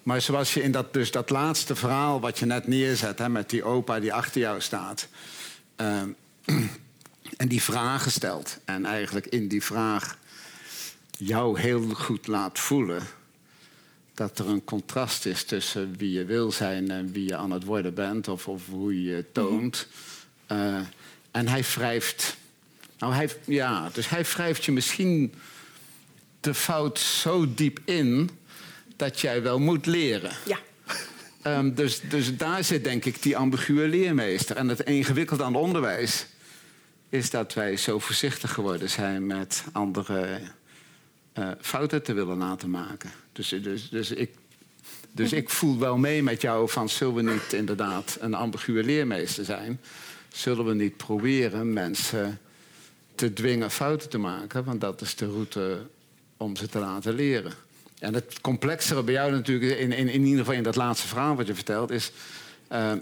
Maar zoals je in dat, dus dat laatste verhaal wat je net neerzet... Hè, met die opa die achter jou staat... Uh, (clears throat) en die vragen stelt. En eigenlijk in die vraag jou heel goed laat voelen dat er een contrast is tussen wie je wil zijn en wie je aan het worden bent, of, of hoe je je toont. Mm -hmm. uh, en hij wrijft. Nou, hij, ja, dus hij wrijft je misschien de fout zo diep in dat jij wel moet leren. Ja. Um, dus, dus daar zit denk ik die ambiguë leermeester. En het ingewikkelde aan het onderwijs is dat wij zo voorzichtig geworden zijn met andere uh, fouten te willen laten maken. Dus, dus, dus, ik, dus ik voel wel mee met jou van... zullen we niet inderdaad een ambiguë leermeester zijn? Zullen we niet proberen mensen te dwingen fouten te maken? Want dat is de route om ze te laten leren. En het complexere bij jou natuurlijk, in, in, in ieder geval in dat laatste verhaal wat je vertelt... is uh,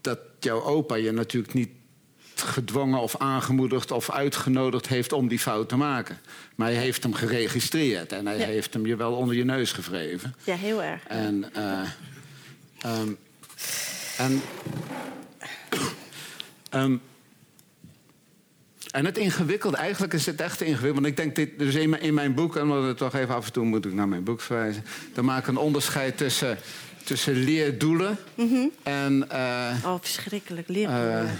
dat jouw opa je natuurlijk niet gedwongen of aangemoedigd of uitgenodigd heeft om die fout te maken. Maar hij heeft hem geregistreerd en hij ja. heeft hem je wel onder je neus gevreven. Ja, heel erg. En, uh, um, en, um, en het ingewikkelde, eigenlijk is het echt ingewikkeld. Want ik denk, dit, dus in mijn, in mijn boek, en we toch even af en toe moet ik naar mijn boek verwijzen. Dan maak ik een onderscheid tussen tussen leerdoelen mm -hmm. en... Uh, oh, verschrikkelijk, leerdoelen. Uh,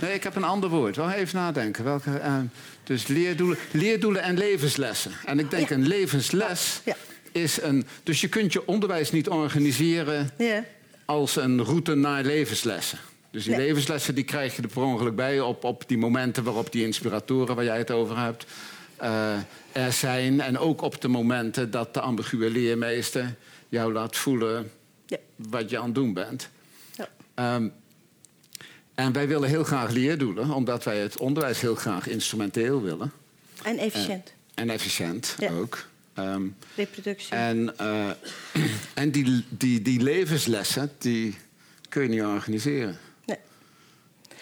nee, ik heb een ander woord. Wel even nadenken. Welke, uh, dus leerdoelen, leerdoelen en levenslessen. En ik denk ja. een levensles ja. is een... Dus je kunt je onderwijs niet organiseren ja. als een route naar levenslessen. Dus die nee. levenslessen die krijg je er per ongeluk bij op, op die momenten waarop die inspiratoren waar jij het over hebt eh, er zijn. En ook op de momenten dat de ambiguë leermeester jou laat voelen. Wat je aan het doen bent. Ja. Ehm, en wij willen heel graag leerdoelen, omdat wij het onderwijs heel graag instrumenteel willen. En efficiënt. En efficiënt Ja. ook. Ehm, Reproductie. en eh, (clears throat) en die, die, die levenslessen, die kun je niet organiseren. Nee.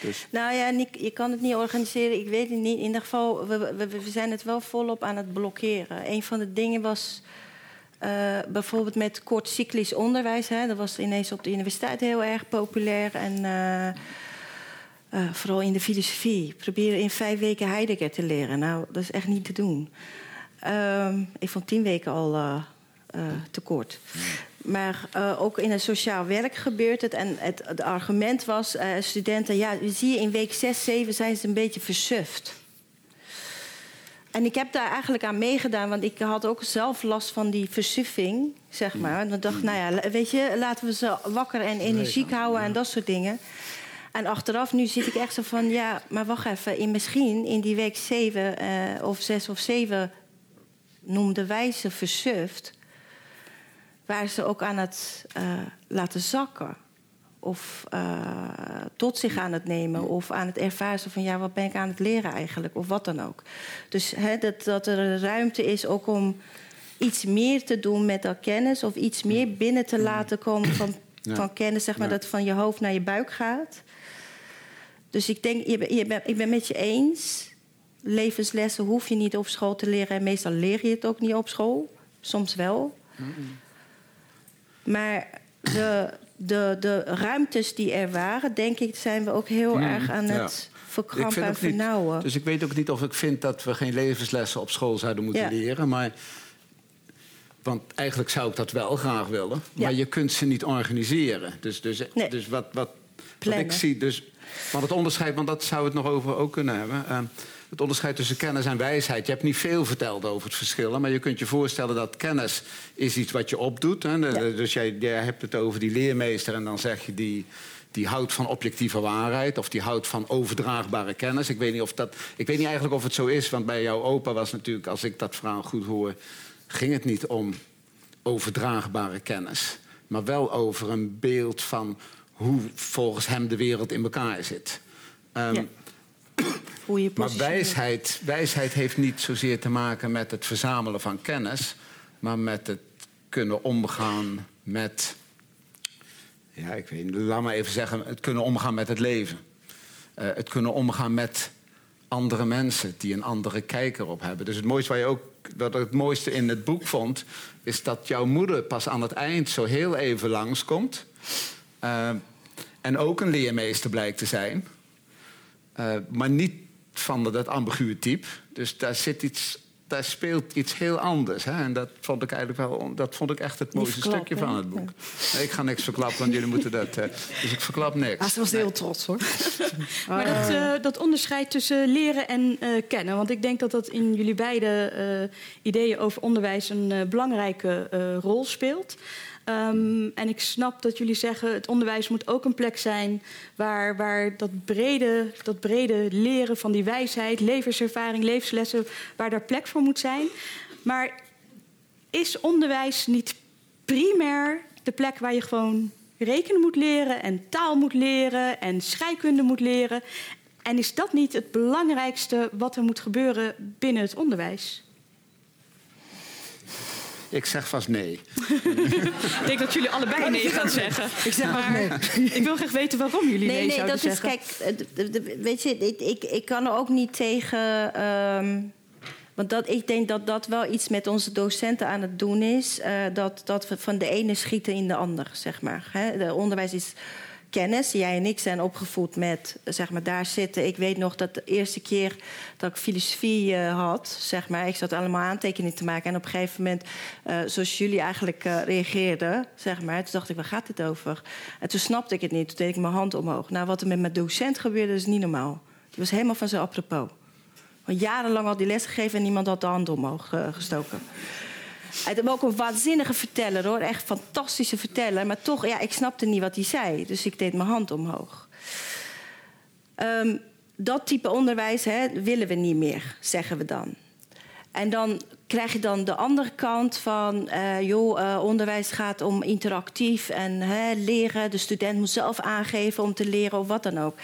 Dus, Nou ja, je kan het niet organiseren. Ik weet het niet. In ieder geval, we, we, we zijn het wel volop aan het blokkeren. Een van de dingen was eh, bijvoorbeeld met kortcyclisch onderwijs. Hè, dat was ineens op de universiteit heel erg populair. En eh, eh, vooral in de filosofie. Proberen in vijf weken Heidegger te leren. Nou, dat is echt niet te doen. Ehm, ik vond tien weken al te kort. Maar ook in het sociaal werk gebeurt het. En het, argument was, studenten... ja, zie je in week 6, 7 zijn ze een beetje versuft. En ik heb daar eigenlijk aan meegedaan... want ik had ook zelf last van die versuffing, zeg maar. En ik dacht, nou ja, weet je, laten we ze wakker en energiek houden... en dat soort dingen. En achteraf, nu zit ik echt zo van... ja, maar wacht even, in, misschien in die week 7 eh, of 6 of 7... noemden wij ze versuft waar ze ook aan het eh, laten zakken. Of eh, tot zich aan het nemen. Of aan het ervaren van ja, wat ben ik aan het leren eigenlijk? Of wat dan ook. Dus hè, dat, dat er ruimte is ook om iets meer te doen met dat kennis. Of iets meer binnen te laten komen van, (clears throat) Ja. van kennis. Zeg maar Ja. dat van je hoofd naar je buik gaat. Dus ik denk, je, je ben, ik ben met je eens. Levenslessen hoef je niet op school te leren. En meestal leer je het ook niet op school. Soms wel. Maar de, de, de ruimtes die er waren, denk ik, zijn we ook heel erg aan ja. het verkrampen en niet, vernauwen. dus ik weet ook niet of ik vind dat we geen levenslessen op school zouden moeten Ja. leren. Maar, want eigenlijk zou ik dat wel graag willen. Ja. Maar je kunt ze niet organiseren. Dus, dus, Nee. dus wat, wat, Plannen. ik zie... Dus, want het onderscheid, want dat zou het nog over ook kunnen hebben... eh, het onderscheid tussen kennis en wijsheid. Je hebt niet veel verteld over het verschil. Maar je kunt je voorstellen dat kennis is iets wat je opdoet. Hè? Dus jij, jij hebt het over die leermeester en dan zeg je die... Die houdt van objectieve waarheid of die houdt van overdraagbare kennis. Ik weet, niet of dat, ik weet niet eigenlijk of het zo is, want bij jouw opa was natuurlijk, als ik dat verhaal goed hoor, ging het niet om overdraagbare kennis, maar wel over een beeld van hoe volgens hem de wereld in elkaar zit. Ehm, Ja. (coughs) Hoe je maar wijsheid, wijsheid heeft niet zozeer te maken met het verzamelen van kennis, maar met het kunnen omgaan met. Ja, ik weet niet, laat maar even zeggen, het kunnen omgaan met het leven. Eh, het kunnen omgaan met andere mensen die een andere kijk erop hebben. Dus het mooiste waar je ook, dat ik het mooiste in het boek vond, is dat jouw moeder pas aan het eind zo heel even langskomt. Eh, en ook een leermeester blijkt te zijn. Eh, maar niet van dat ambiguë type. Dus daar zit iets. Daar speelt iets heel anders. Hè? En dat vond ik eigenlijk wel. Dat vond ik echt het mooiste stukje van het boek. Nee, ik ga niks verklappen, want jullie moeten dat. eh, dus ik verklap niks. Ah, ze was heel trots hoor. (laughs) Maar dat, eh, dat onderscheid tussen leren en eh, kennen. Want ik denk dat dat in jullie beide eh, ideeën over onderwijs een eh, belangrijke eh, rol speelt. Ehm, en ik snap dat jullie zeggen, het onderwijs moet ook een plek zijn waar, waar dat, brede, dat brede leren van die wijsheid, levenservaring, levenslessen, waar daar plek voor moet zijn. Maar is onderwijs niet primair de plek waar je gewoon rekenen moet leren en taal moet leren en scheikunde moet leren? En is dat niet het belangrijkste wat er moet gebeuren binnen het onderwijs? Ik zeg vast nee. Ik denk dat jullie allebei nee gaan zeggen. (laughs) Ik zeg maar nee. Ik wil graag weten waarom jullie nee, Nee, nee, zouden dat is, zeggen. kijk, de- de- weet je, ik, ik, ik kan er ook niet tegen. ehm, want dat, ik denk dat dat wel iets met onze docenten aan het doen is. eh, dat, dat we van de ene schieten in de ander, zeg maar. Hè. De onderwijs is kennis. Jij en ik zijn opgevoed met, zeg maar, daar zitten. Ik weet nog dat de eerste keer dat ik filosofie eh, had, zeg maar, ik zat allemaal aantekeningen te maken. En op een gegeven moment, eh, zoals jullie eigenlijk eh, reageerden, zeg maar, toen dacht ik, waar gaat dit over? En toen snapte ik het niet. Toen deed ik mijn hand omhoog. Nou, wat er met mijn docent gebeurde, is niet normaal. Het was helemaal van zijn apropos. Want jarenlang had hij les gegeven en niemand had de hand omhoog gestoken. Hij ook een waanzinnige verteller hoor. Echt fantastische verteller. Maar toch, ja, ik snapte niet wat hij zei. Dus ik deed mijn hand omhoog. Ehm, dat type onderwijs hè, willen we niet meer, zeggen we dan. En dan krijg je dan de andere kant van, uh, joh, uh, onderwijs gaat om interactief en hè, leren. De student moet zelf aangeven om te leren of wat dan ook.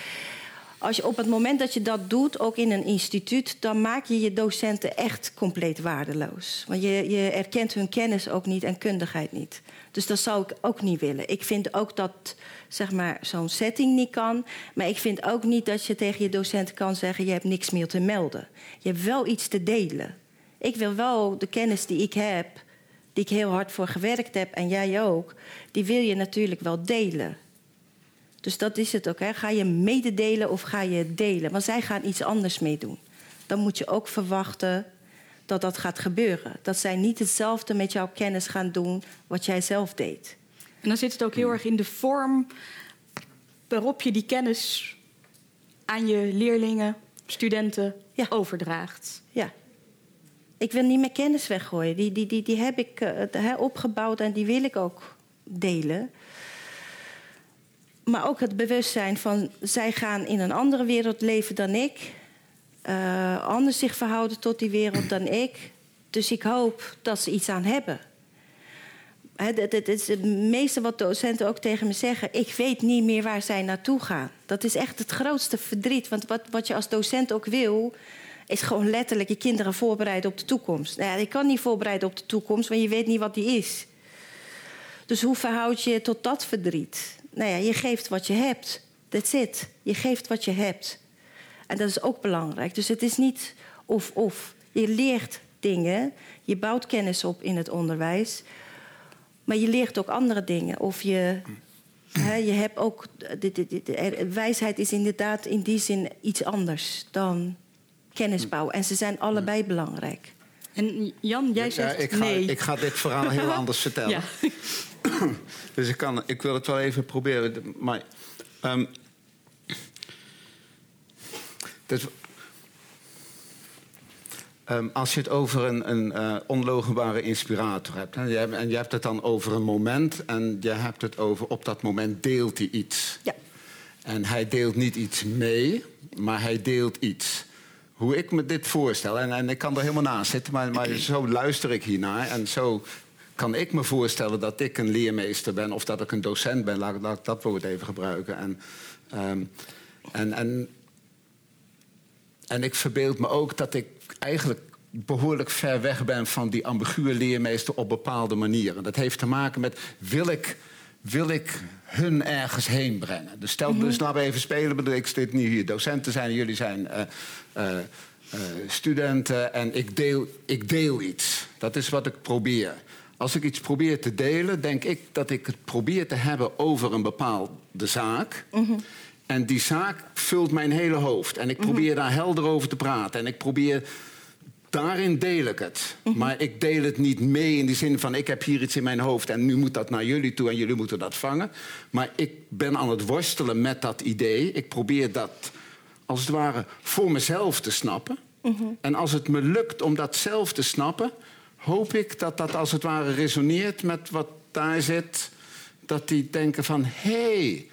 Als je op het moment dat je dat doet, ook in een instituut, dan maak je je docenten echt compleet waardeloos. Want je, je erkent hun kennis ook niet en kundigheid niet. Dus dat zou ik ook niet willen. Ik vind ook dat zeg maar, zo'n setting niet kan. Maar ik vind ook niet dat je tegen je docenten kan zeggen: je hebt niks meer te melden. Je hebt wel iets te delen. Ik wil wel de kennis die ik heb, die ik heel hard voor gewerkt heb en jij ook, die wil je natuurlijk wel delen. Dus dat is het ook. Hè. Ga je mededelen of ga je delen? Want zij gaan iets anders meedoen. Dan moet je ook verwachten dat dat gaat gebeuren. Dat zij niet hetzelfde met jouw kennis gaan doen wat jij zelf deed. En dan zit het ook heel erg in de vorm waarop je die kennis aan je leerlingen, studenten ja. overdraagt. Ja. Ik wil niet mijn kennis weggooien. Die, die, die, die heb ik uh, opgebouwd en die wil ik ook delen. Maar ook het bewustzijn van zij gaan in een andere wereld leven dan ik. Uh, anders zich verhouden tot die wereld dan ik. Dus ik hoop dat ze iets aan hebben. Het meeste wat docenten ook tegen me zeggen. Ik weet niet meer waar zij naartoe gaan. Dat is echt het grootste verdriet. Want wat, wat je als docent ook wil, is gewoon letterlijk je kinderen voorbereiden op de toekomst. Nou ja, je kan niet voorbereiden op de toekomst, want je weet niet wat die is. Dus hoe verhoud je je tot dat verdriet? Nou ja, je geeft wat je hebt. That's it. Je geeft wat je hebt. En dat is ook belangrijk. Dus het is niet of-of. Je leert dingen, je bouwt kennis op in het onderwijs. Maar je leert ook andere dingen. Of je, hè, je hebt ook. De, de, de, wijsheid is inderdaad in die zin iets anders dan kennisbouw. En ze zijn allebei belangrijk. En Jan, jij zegt ja, ik ga, nee. Ik ga dit verhaal heel anders (laughs) vertellen. Ja. (coughs) dus ik, kan, ik wil het wel even proberen. Maar um, dus, um, als je het over een, een uh, onlogenbare inspirator hebt... Hè, en je hebt het dan over een moment... en je hebt het over op dat moment deelt hij iets. Ja. En hij deelt niet iets mee, maar hij deelt iets hoe ik me dit voorstel. En, en ik kan er helemaal naast zitten, maar, maar zo luister ik hiernaar. En zo kan ik me voorstellen dat ik een leermeester ben of dat ik een docent ben. Laat, laat ik dat woord even gebruiken. En, um, en, en, en ik verbeeld me ook dat ik eigenlijk behoorlijk ver weg ben van die ambiguë leermeester op bepaalde manieren. Dat heeft te maken met wil ik, wil ik hun ergens heen brengen. Dus stel, mm -hmm. dus laten we even spelen. Bedoel, ik zit nu hier docenten zijn, jullie zijn uh, uh, uh, studenten en ik deel, ik deel iets. Dat is wat ik probeer. Als ik iets probeer te delen, denk ik dat ik het probeer te hebben over een bepaalde zaak. Mm -hmm. En die zaak vult mijn hele hoofd. En ik probeer mm -hmm. daar helder over te praten. En ik probeer. Daarin deel ik het. Mm -hmm. Maar ik deel het niet mee in de zin van: ik heb hier iets in mijn hoofd en nu moet dat naar jullie toe en jullie moeten dat vangen. Maar ik ben aan het worstelen met dat idee. Ik probeer dat als het ware voor mezelf te snappen. En als het me lukt om dat zelf te snappen, hoop ik dat dat als het ware resoneert met wat daar zit. Dat die denken van, hé, hey,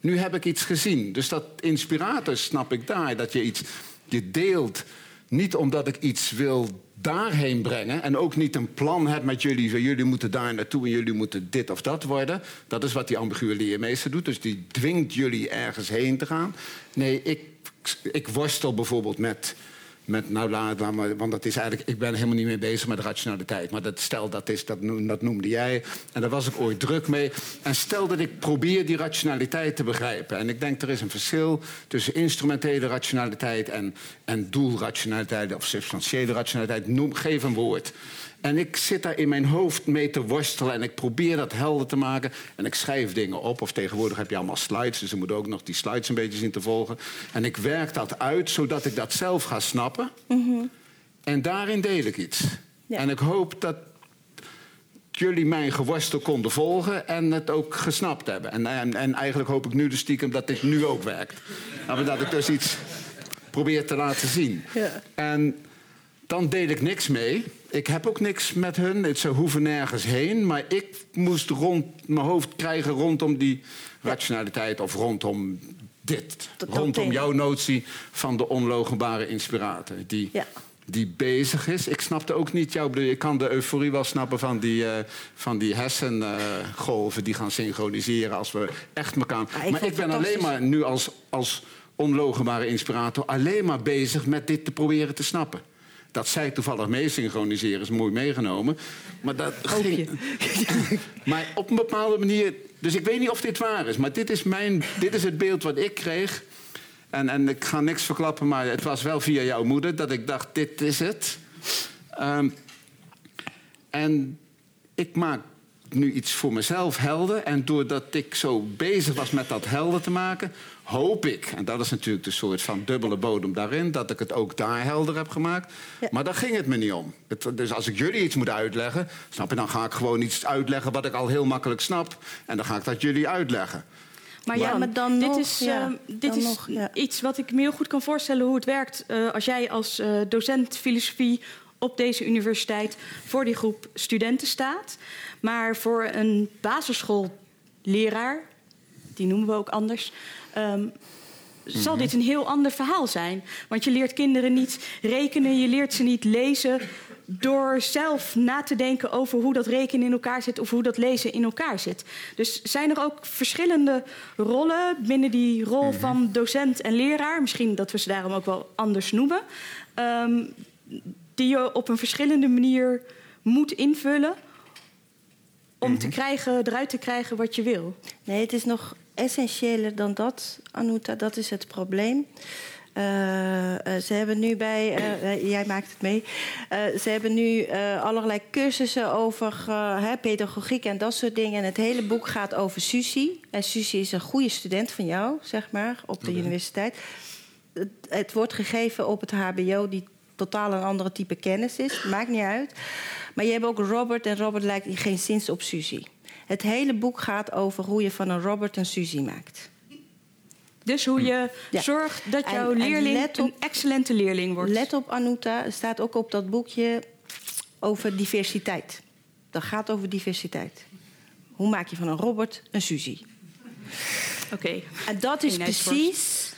nu heb ik iets gezien. Dus dat inspirator snap ik daar. Dat je iets, je deelt, niet omdat ik iets wil daarheen brengen... en ook niet een plan heb met jullie... jullie moeten daar naartoe en jullie moeten dit of dat worden. Dat is wat die ambiguë leermeester doet. Dus die dwingt jullie ergens heen te gaan. Nee, ik, ik worstel bijvoorbeeld met met, nou laat, maar, want dat is eigenlijk, ik ben helemaal niet meer bezig met rationaliteit. Maar dat, stel, dat, is, dat, dat noemde jij. En daar was ik ooit druk mee. En stel dat ik probeer die rationaliteit te begrijpen. En ik denk er is een verschil tussen instrumentele rationaliteit en, en doelrationaliteit of substantiële rationaliteit. Noem, geef een woord. En ik zit daar in mijn hoofd mee te worstelen en ik probeer dat helder te maken. En ik schrijf dingen op. Of tegenwoordig heb je allemaal slides, dus je moet ook nog die slides een beetje zien te volgen. En ik werk dat uit zodat ik dat zelf ga snappen. Mm -hmm. En daarin deel ik iets. Ja. En ik hoop dat jullie mijn geworstel konden volgen en het ook gesnapt hebben. En, en, en eigenlijk hoop ik nu de stiekem dat dit nu ook werkt. Maar dat ik dus iets probeer te laten zien. Ja. En dan deel ik niks mee. Ik heb ook niks met hun. Ze hoeven nergens heen. Maar ik moest rond mijn hoofd krijgen rondom die rationaliteit of rondom dit. Dat rondom jouw notie van de onlogenbare inspirator. Die, ja. die bezig is. Ik snapte ook niet jouw... Ik kan de euforie wel snappen van die, uh, van die hersengolven... die gaan synchroniseren als we echt elkaar... maar ik ben alleen maar nu als, als onlogenbare inspirator... alleen maar bezig met dit te proberen te snappen. Dat zij toevallig mee synchroniseren is mooi meegenomen. Maar dat ging... (laughs) maar op een bepaalde manier... Dus ik weet niet of dit waar is, maar dit is, mijn, dit is het beeld wat ik kreeg. En, en ik ga niks verklappen, maar het was wel via jouw moeder dat ik dacht: dit is het. Um, en ik maak nu iets voor mezelf helder. En doordat ik zo bezig was met dat helder te maken, hoop ik, en dat is natuurlijk de soort van dubbele bodem daarin, dat ik het ook daar helder heb gemaakt. Maar daar ging het me niet om. dus als ik jullie iets moet uitleggen, snap je, dan ga ik gewoon iets uitleggen wat ik al heel makkelijk snap. En dan ga ik dat jullie uitleggen. Maar ja, maar dan dit is, ja, uh, dit is nog, ja. iets wat ik me heel goed kan voorstellen hoe het werkt uh, als jij als uh, docent filosofie op deze universiteit voor die groep studenten staat. Maar voor een basisschoolleraar, die noemen we ook anders, um, zal dit een heel ander verhaal zijn. Want je leert kinderen niet rekenen, je leert ze niet lezen door zelf na te denken over hoe dat rekenen in elkaar zit of hoe dat lezen in elkaar zit. Dus zijn er ook verschillende rollen binnen die rol mhm. van docent en leraar, misschien dat we ze daarom ook wel anders noemen, um, die je op een verschillende manier moet invullen om te mhm. krijgen, eruit te krijgen wat je wil? Nee, het is nog essentiëler dan dat, Anuta. Dat is het probleem. Uh, uh, ze hebben nu bij, uh, jij maakt het mee, ze hebben nu allerlei cursussen over hè, pedagogiek en dat soort dingen. En het hele boek gaat over Susie. En Susie is een goede student van jou, zeg maar, op de okay. universiteit. Het, het, wordt gegeven op het HBO, die totaal een andere type kennis is. Maakt niet uit. Maar je hebt ook Robert en Robert lijkt geen zins op Suzy. Het hele boek gaat over hoe je van een Robert een Suzy maakt. Dus hoe je zorgt dat jouw leerling op, een excellente leerling wordt. Let op, Anuta. Er staat ook op dat boekje over diversiteit. Dat gaat over diversiteit. Hoe maak je van een Robert een Suzy? Oké. En dat is precies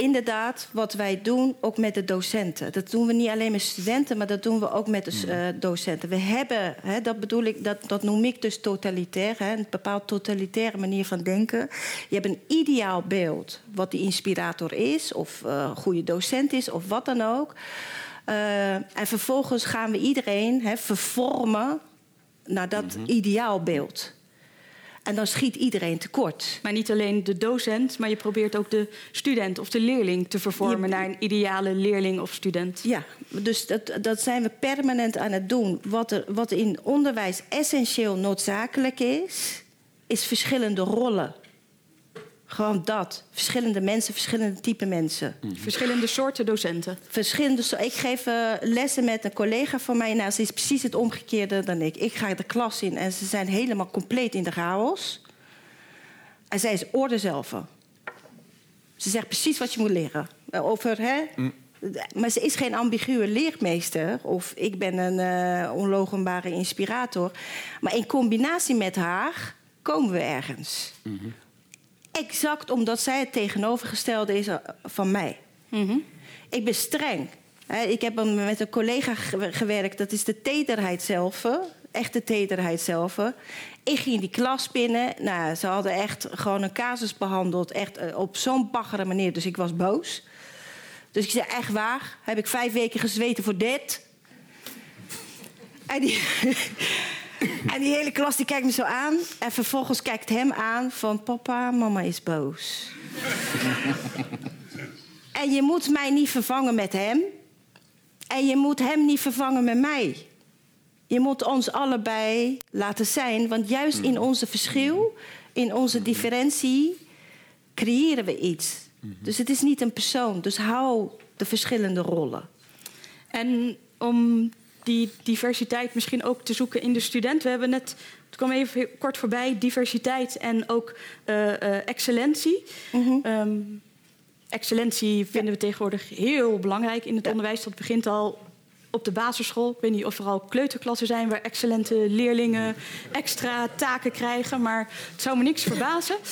inderdaad wat wij doen, ook met de docenten. Dat doen we niet alleen met studenten, maar dat doen we ook met de uh, docenten. We hebben, hè, dat bedoel ik, dat, dat noem ik dus totalitair, hè, een bepaald totalitaire manier van denken. Je hebt een ideaal beeld wat die inspirator is, of uh, goede docent is, of wat dan ook. Uh, en vervolgens gaan we iedereen hè, vervormen naar dat mm -hmm. ideaalbeeld. En dan schiet iedereen tekort. Maar niet alleen de docent, maar je probeert ook de student of de leerling te vervormen naar een ideale leerling of student. Ja, dus dat, dat zijn we permanent aan het doen. Wat er, wat in onderwijs essentieel noodzakelijk is, is verschillende rollen. Gewoon dat. Verschillende mensen, verschillende type mensen. Mhm. Verschillende soorten docenten. Verschillende so Ik geef uh, lessen met een collega van mij. Nou, ze is precies het omgekeerde dan ik. Ik ga de klas in en ze zijn helemaal compleet in de chaos. En zij is orde zelf. Ze zegt precies wat je moet leren. Eh, over, hè? Mm. Maar ze is geen ambiguë leermeester. Of ik ben een uh, onlogenbare inspirator. Maar in combinatie met haar komen we ergens. Mm -hmm. Exact omdat zij het tegenovergestelde is eh, van mij. Mm -hmm. Ik ben streng. Ik heb met een collega gewerkt, dat is de tederheid zelf. Echt de tederheid zelf. Ik ging in die klas binnen. Nou, ze hadden echt gewoon een casus behandeld. Echt eh, op zo'n baggere manier. Dus ik was boos. Dus ik zei, echt waar? Heb ik vijf weken gezweten voor dit? En die, (laughs) en die hele klas die kijkt me zo aan. En vervolgens kijkt hem aan van... Papa, mama is boos. en je moet mij niet vervangen met hem. En je moet hem niet vervangen met mij. Je moet ons allebei laten zijn. Want juist in onze verschil, in onze differentie... creëren we iets. Dus het is niet een persoon. Dus hou de verschillende rollen. En om die diversiteit misschien ook te zoeken in de student. We hebben net, het kwam even kort voorbij, diversiteit en ook uh, uh, excellentie. Mm -hmm. um, excellentie vinden ja. we tegenwoordig heel belangrijk in het ja. onderwijs. Dat begint al op de basisschool. Ik weet niet of er al kleuterklassen zijn waar excellente leerlingen extra taken krijgen, maar het zou me niks verbazen. (laughs)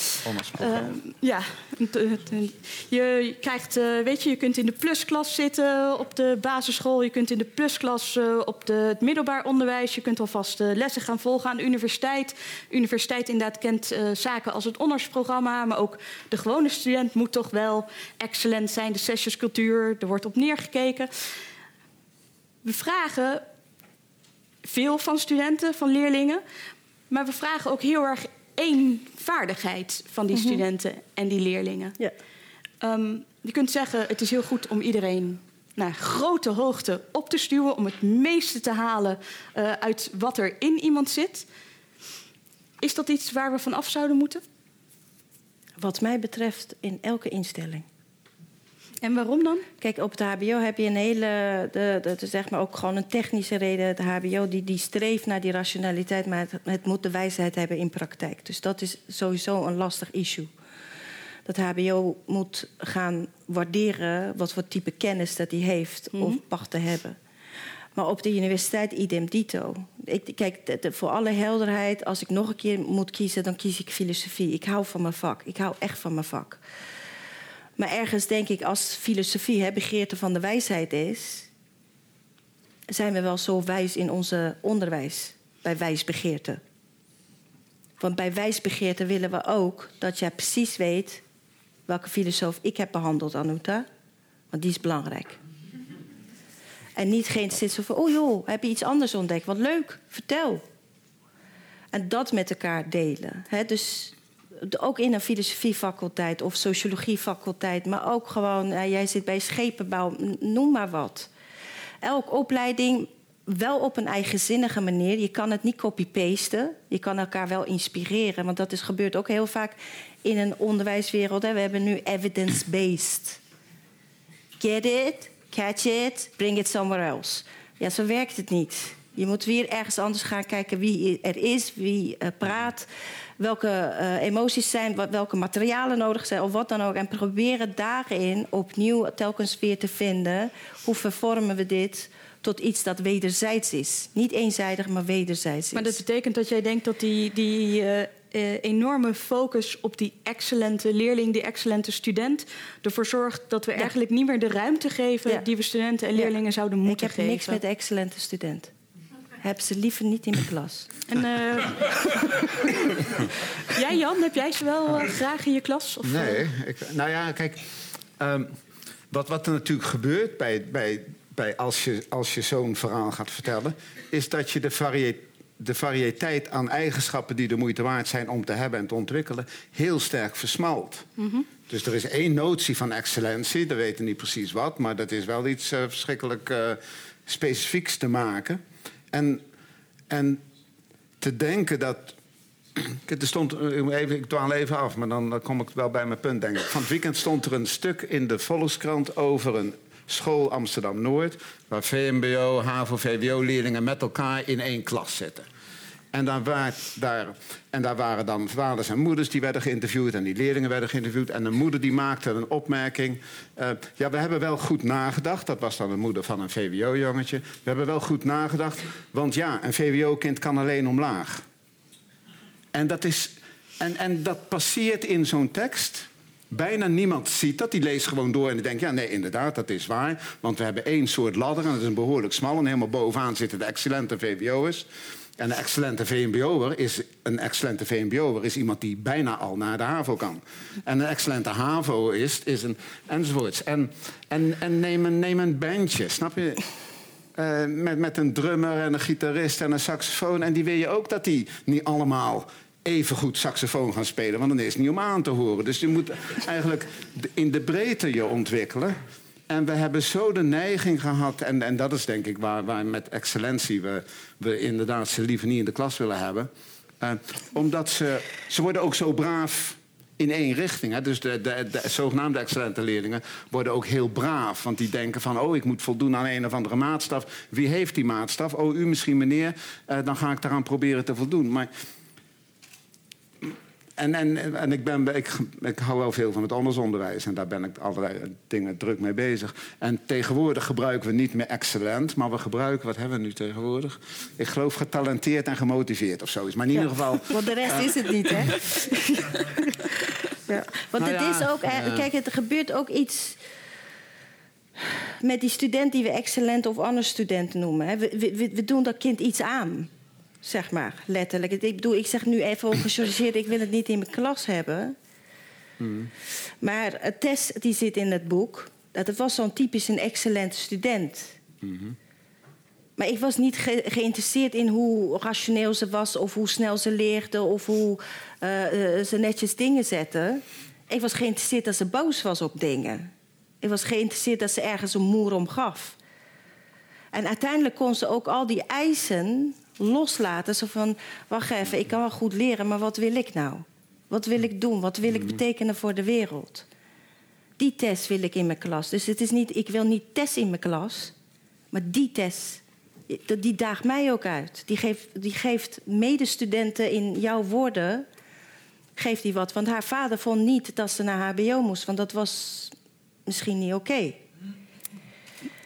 Uh, ja, je krijgt, uh, weet je, je kunt in de plusklas zitten op de basisschool, je kunt in de plusklas uh, op de, het middelbaar onderwijs, je kunt alvast lessen gaan volgen aan de universiteit. De universiteit inderdaad kent zaken als het honorsprogramma, maar ook de gewone student moet toch wel excellent zijn. De sessionscultuur, er wordt op neergekeken. We vragen veel van studenten, van leerlingen, maar we vragen ook heel erg één vaardigheid van die mhm. studenten en die leerlingen. Ja. Um, je kunt zeggen, het is heel goed om iedereen naar grote hoogte op te stuwen, om het meeste te halen uh, uit wat er in iemand zit. Is dat iets waar we van af zouden moeten? Wat mij betreft in elke instelling. En waarom dan? Kijk, op het HBO heb je een hele. De, de, zeg maar ook gewoon een technische reden. Het HBO die, die streeft naar die rationaliteit, maar het, het moet de wijsheid hebben in praktijk. Dus dat is sowieso een lastig issue. Dat HBO moet gaan waarderen wat voor type kennis dat hij heeft of mhm. mag te hebben. Maar op de universiteit idem dito. Ik, kijk, voor alle helderheid, als ik nog een keer moet kiezen, dan kies ik filosofie. Ik hou van mijn vak. Ik hou echt van mijn vak. Maar ergens denk ik, als filosofie hè, begeerte van de wijsheid is, zijn we wel zo wijs in onze onderwijs bij wijsbegeerte. Want bij wijsbegeerte willen we ook dat jij precies weet welke filosoof ik heb behandeld, Anuta. Want die is belangrijk. En niet geen zit zo van, oh joh, heb je iets anders ontdekt? Wat leuk, vertel. En dat met elkaar delen. Dus ook in een filosofiefaculteit of sociologiefaculteit, maar ook gewoon, jij zit bij schepenbouw, noem maar wat. Elke opleiding wel op een eigenzinnige manier. Je kan het niet copy-pasten. Je kan elkaar wel inspireren. Want dat is, gebeurt ook heel vaak in een onderwijswereld. Hè. We hebben nu evidence-based. Get it, catch it, bring it somewhere else. Ja, zo werkt het niet. Je moet weer ergens anders gaan kijken wie er is, wie uh, praat welke uh, emoties zijn, welke materialen nodig zijn of wat dan ook. En proberen daarin opnieuw telkens weer te vinden hoe vervormen we dit tot iets dat wederzijds is. Niet eenzijdig, maar wederzijds is. Maar dat betekent dat jij denkt dat die, die uh, enorme focus op die excellente leerling, die excellente student, ervoor zorgt dat we eigenlijk niet meer de ruimte geven die we studenten en leerlingen zouden moeten geven. Ik heb niks met de excellente student heb ze liever niet in mijn klas. En uh, (laughs) jij Jan, heb jij ze wel uh, graag in je klas? Of, nee, eh? ik, nou ja, kijk, um, wat, wat er natuurlijk gebeurt bij, bij, bij als je, als je zo'n verhaal gaat vertellen, is dat je de variëteit de variëteit aan eigenschappen die de moeite waard zijn om te hebben en te ontwikkelen, heel sterk versmalt. Mm -hmm. Dus er is één notie van excellentie, we weten niet precies wat, maar dat is wel iets uh, verschrikkelijk uh, specifieks te maken. En, en te denken dat. (clears throat) Er stond, even, ik dwaal even af, maar dan, dan kom ik wel bij mijn punt, denk ik. Van het weekend stond er een stuk in de Volkskrant over een school Amsterdam-Noord... waar VMBO, HAVO, VWO-leerlingen met elkaar in één klas zitten. En, daar, en daar waren dan vaders en moeders die werden geïnterviewd... en die leerlingen werden geïnterviewd. En de moeder die maakte een opmerking. Uh, ja, we hebben wel goed nagedacht. Dat was dan de moeder van een VWO-jongetje. We hebben wel goed nagedacht. Want ja, een VWO-kind kan alleen omlaag. En dat, is, en, en dat passeert in zo'n tekst... Bijna niemand ziet dat. Die leest gewoon door en die denkt... ja, nee, inderdaad, dat is waar. Want we hebben één soort ladder en dat is een behoorlijk smal... en helemaal bovenaan zitten de excellente VWO'ers. En een excellente VMBO'er is een excellente VMBO'er is iemand die bijna al naar de HAVO kan. En een excellente HAVO is, is een enzovoorts. En, en, en neem, een, neem een bandje, snap je? Uh, met, met een drummer en een gitarist en een saxofoon. En die wil je ook dat die niet allemaal even goed saxofoon gaan spelen. Want dan is het niet om aan te horen. Dus je moet eigenlijk in de breedte je ontwikkelen. En we hebben zo de neiging gehad, en, en dat is denk ik waar, waar met excellentie we, we inderdaad ze liever niet in de klas willen hebben. Uh, omdat ze, ze worden ook zo braaf in één richting. Hè. Dus de, de, de, zogenaamde excellente leerlingen worden ook heel braaf. Want die denken van, oh, ik moet voldoen aan een of andere maatstaf. Wie heeft die maatstaf? Oh, u misschien, meneer. Uh, dan ga ik daaraan proberen te voldoen. Maar en, en, en ik, ben, ik, ik hou wel veel van het onderwijs en daar ben ik allerlei dingen druk mee bezig. En tegenwoordig gebruiken we niet meer excellent, maar we gebruiken, wat hebben we nu tegenwoordig? Ik geloof getalenteerd en gemotiveerd of zoiets. Maar in ieder geval. Want de rest is het niet, hè? (laughs) ja. Want Nou het ja, is ook, eh, kijk, er gebeurt ook iets met die student die we excellent of andere studenten noemen. Hè. We, we, we doen dat kind iets aan, zeg maar, letterlijk. Ik bedoel, ik zeg nu even ongechargeerd, ik wil het niet in mijn klas hebben. Maar eh, Tess, die zit in het boek, dat het was zo'n typisch een excellente student. Maar ik was niet ge- geïnteresseerd in hoe rationeel ze was... of hoe snel ze leerde of hoe eh, eh, ze netjes dingen zette. Ik was geïnteresseerd dat ze boos was op dingen. Ik was geïnteresseerd dat ze ergens een moer om gaf. En uiteindelijk kon ze ook al die eisen loslaten. Zo van, wacht even, ik kan wel goed leren, maar wat wil ik nou? Wat wil ik doen? Wat wil ik betekenen voor de wereld? Die test wil ik in mijn klas. Dus het is niet, ik wil niet test in mijn klas, maar die test, die die daagt mij ook uit. Die geeft, die geeft medestudenten in jouw woorden, geeft die wat. Want haar vader vond niet dat ze naar HBO moest, want dat was misschien niet oké.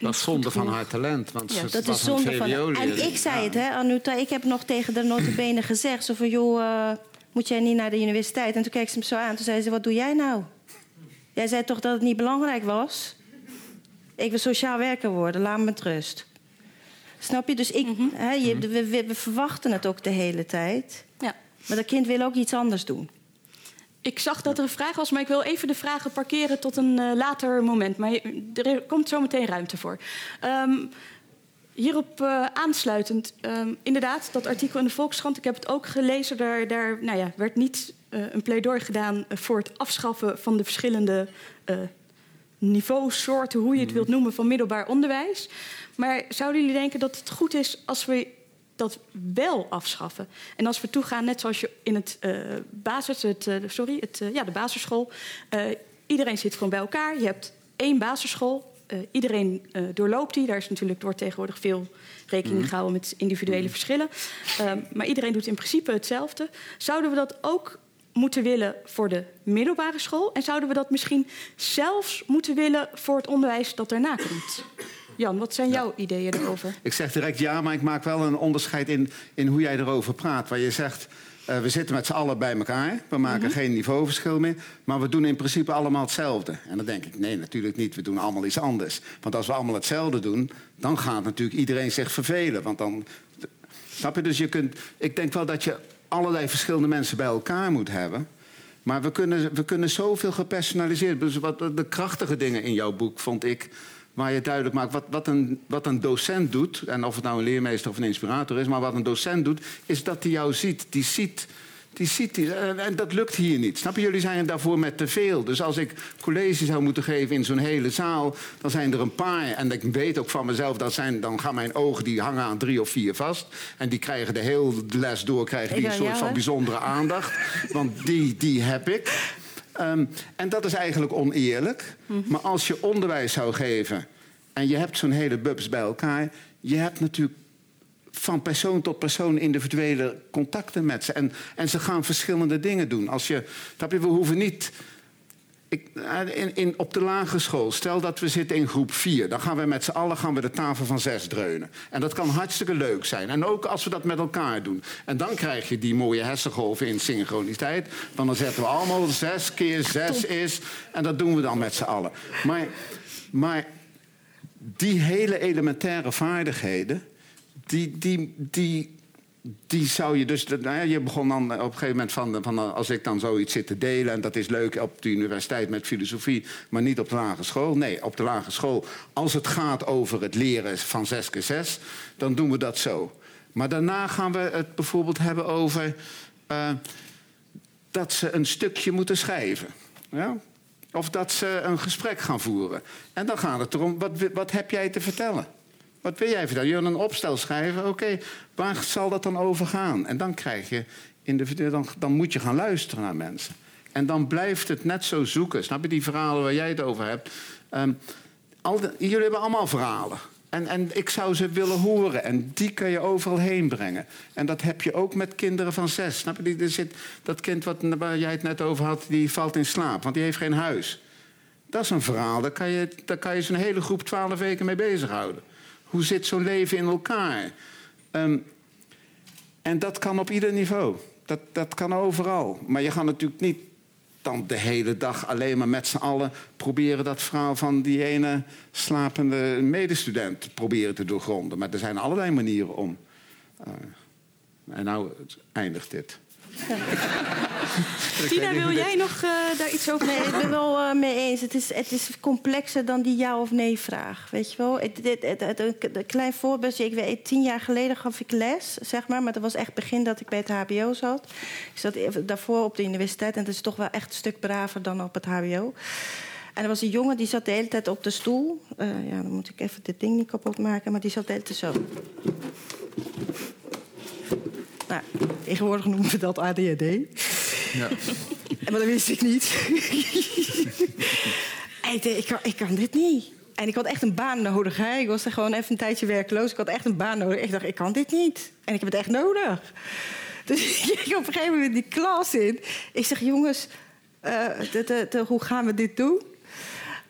Dat is zonde van haar talent. Want Ja, ze Dat was is zonde een van. En ik zei Ja. het, hè, Anuta. Ik heb nog tegen de notabene (clears throat) gezegd: zo van, joh, eh, moet jij niet naar de universiteit? En toen keek ze me zo aan. Toen zei ze: Wat doe jij nou? Jij zei toch dat het niet belangrijk was? Ik wil sociaal werker worden, laat me met rust. Snap je? Dus ik, hè, je, we, we- we verwachten het ook de hele tijd. Ja. Maar dat kind wil ook iets anders doen. Ik zag dat er een vraag was, maar ik wil even de vragen parkeren tot een eh, later moment. Maar er komt zo meteen ruimte voor. Ehm, hierop eh, aansluitend, ehm, inderdaad, dat artikel in de Volkskrant, ik heb het ook gelezen. Daar, daar nou ja, werd niet eh, een pleidooi gedaan voor het afschaffen van de verschillende eh niveausoorten, hoe je het wilt noemen, van middelbaar onderwijs. Maar zouden jullie denken dat het goed is als we dat wel afschaffen? En als we toegaan, net zoals je in het eh, basis, het, eh, sorry, het, eh, ja, de basisschool, iedereen zit gewoon bij elkaar. Je hebt één basisschool. iedereen doorloopt die. Daar is natuurlijk door tegenwoordig veel rekening gehouden met individuele verschillen. Ehm, maar iedereen doet in principe hetzelfde. Zouden we dat ook moeten willen voor de middelbare school? En zouden we dat misschien zelfs moeten willen voor het onderwijs dat daarna komt? Jan, wat zijn jouw ideeën erover? Ik zeg direct ja, maar ik maak wel een onderscheid in, in hoe jij erover praat. Waar je zegt, eh, we zitten met z'n allen bij elkaar. We maken geen niveauverschil meer. Maar we doen in principe allemaal hetzelfde. En dan denk ik, nee, natuurlijk niet. We doen allemaal iets anders. Want als we allemaal hetzelfde doen... dan gaat natuurlijk iedereen zich vervelen. Want dan... Snap je? Dus je kunt... Ik denk wel dat je allerlei verschillende mensen bij elkaar moet hebben... Maar we kunnen, we kunnen zoveel gepersonaliseerd. Dus wat de krachtige dingen in jouw boek vond ik. Waar je duidelijk maakt wat, wat, een, wat een docent doet. En of het nou een leermeester of een inspirator is. Maar wat een docent doet, is dat hij jou ziet. Die ziet. Die ziet die, en dat lukt hier niet. Snap je? Jullie zijn daarvoor met te veel. Dus als ik college zou moeten geven in zo'n hele zaal, dan zijn er een paar. En ik weet ook van mezelf, dat zijn, dan gaan mijn ogen die hangen aan drie of vier vast. En die krijgen de hele les door, krijgen die een soort jou, van bijzondere aandacht. Want die, die heb ik. Ehm, en dat is eigenlijk oneerlijk. Maar als je onderwijs zou geven en je hebt zo'n hele bubs bij elkaar, je hebt natuurlijk van persoon tot persoon individuele contacten met ze. En, en ze gaan verschillende dingen doen. Als je, we hoeven niet. Ik, eh, in, in, op de lagere school, stel dat we zitten in groep 4... dan gaan we met z'n allen gaan we de tafel van zes dreunen. En dat kan hartstikke leuk zijn. En ook als we dat met elkaar doen. En dan krijg je die mooie hersengolven in synchroniteit. Want dan zetten we allemaal zes keer zes is. En dat doen we dan met z'n allen. Maar, maar die hele elementaire vaardigheden... die, die, die, die zou je dus... Nou ja, je begon dan op een gegeven moment van, van... als ik dan zoiets zit te delen... en dat is leuk op de universiteit met filosofie... maar niet op de lagere school. Nee, op de lagere school... als het gaat over het leren van 6 keer 6... dan doen we dat zo. Maar daarna gaan we het bijvoorbeeld hebben over... eh, dat ze een stukje moeten schrijven. Ja? Of dat ze een gesprek gaan voeren. En dan gaat het erom, wat, wat heb jij te vertellen? Wat wil jij vertellen? Je wil een opstel schrijven, oké, waar zal dat dan over gaan? En dan krijg je, individueel, dan, dan moet je gaan luisteren naar mensen. En dan blijft het net zo zoeken. Snap je die verhalen waar jij het over hebt? Ehm, al jullie hebben allemaal verhalen. En, en ik zou ze willen horen. En die kun je overal heen brengen. En dat heb je ook met kinderen van zes. Snap je? Die- zit, dat kind wat, waar jij het net over had, die valt in slaap. Want die heeft geen huis. Dat is een verhaal. Daar kan je, daar kan je zo'n hele groep twaalf weken mee bezighouden. Hoe zit zo'n leven in elkaar? Ehm, en dat kan op ieder niveau. Dat, dat kan overal. Maar je gaat natuurlijk niet dan de hele dag alleen maar met z'n allen proberen dat verhaal van die ene slapende medestudent proberen te doorgronden. Maar er zijn allerlei manieren om. Eh, en nou eindigt dit. (laughs) Tina, wil jij nog eh, daar iets over Nee, ik zeggen? ben wel eh, mee eens. Het is, het is complexer dan die ja of nee vraag. Weet je wel? Het, het, het, het- een klein voorbeeldje. Ik weet, tien jaar geleden gaf ik les, zeg maar. Maar dat was echt begin dat ik bij het HBO zat. Ik zat daarvoor op de universiteit. En dat is toch wel echt een stuk braver dan op het HBO. En er was een jongen die zat de hele tijd op de stoel. Eh, ja, dan moet ik even dit ding niet kapot maken. Maar die zat de hele tijd zo. Nou, tegenwoordig noemen we dat ADHD. Ja. Maar dat wist ik niet. En ik, dacht, ik, kan, ik kan dit niet. En ik had echt een baan nodig. Hè? Ik was er gewoon even een tijdje werkloos. Ik had echt een baan nodig. Ik dacht, ik kan dit niet. En ik heb het echt nodig. Dus (laughs) ik ging op een gegeven moment die klas in. Ik zeg, jongens, eh, de- de- de- hoe gaan we dit doen?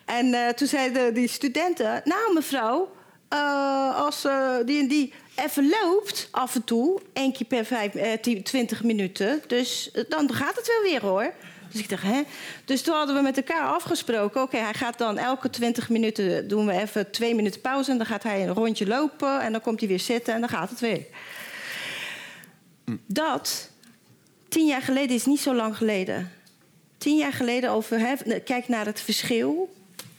En eh, toen zeiden die studenten... Nou, mevrouw, eh, als die en die even loopt af en toe... één keer per vijf, eh, tien- twintig minuten... dus eh, dan gaat het wel weer, hoor. Dus ik dacht, hè? Dus toen hadden we met elkaar afgesproken... oké, hij gaat dan elke twintig minuten... doen we even twee minuten pauze... en dan gaat hij een rondje lopen... en dan komt hij weer zitten en dan gaat het weer. Dat, tien jaar geleden is niet zo lang geleden. Tien jaar geleden over, hè, kijk naar het verschil.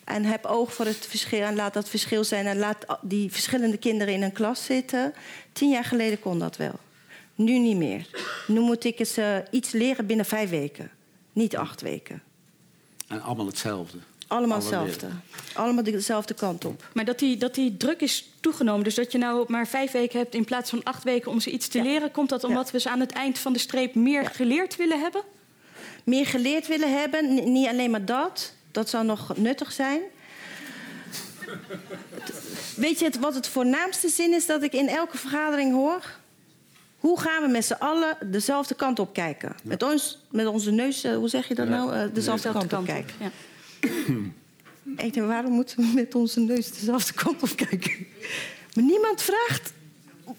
En heb oog voor het verschil en laat dat verschil zijn. En laat die verschillende kinderen in een klas zitten. Tien jaar geleden kon dat wel. Nu niet meer. Nu moet ik ze iets leren binnen vijf weken. Niet acht weken. En allemaal hetzelfde. Allemaal Alle hetzelfde. Allemaal dezelfde kant op. Maar dat die, dat die druk is toegenomen. Dus dat je nou maar vijf weken hebt in plaats van acht weken om ze iets te Ja. leren. Komt dat omdat we ze aan het eind van de streep meer Ja. geleerd willen hebben? meer geleerd willen hebben. N- niet alleen maar dat. Dat zou nog nuttig zijn. Weet je het, wat het voornaamste zin is dat ik in elke vergadering hoor? Hoe gaan we met z'n allen dezelfde kant op kijken? Met, ons, met onze neus, eh, hoe zeg je dat Ja. nou? Eh, dezelfde Dezelfde kant op kijken. Ja. (clears throat) Ik denk, waarom moeten we met onze neus dezelfde kant op kijken? Maar niemand vraagt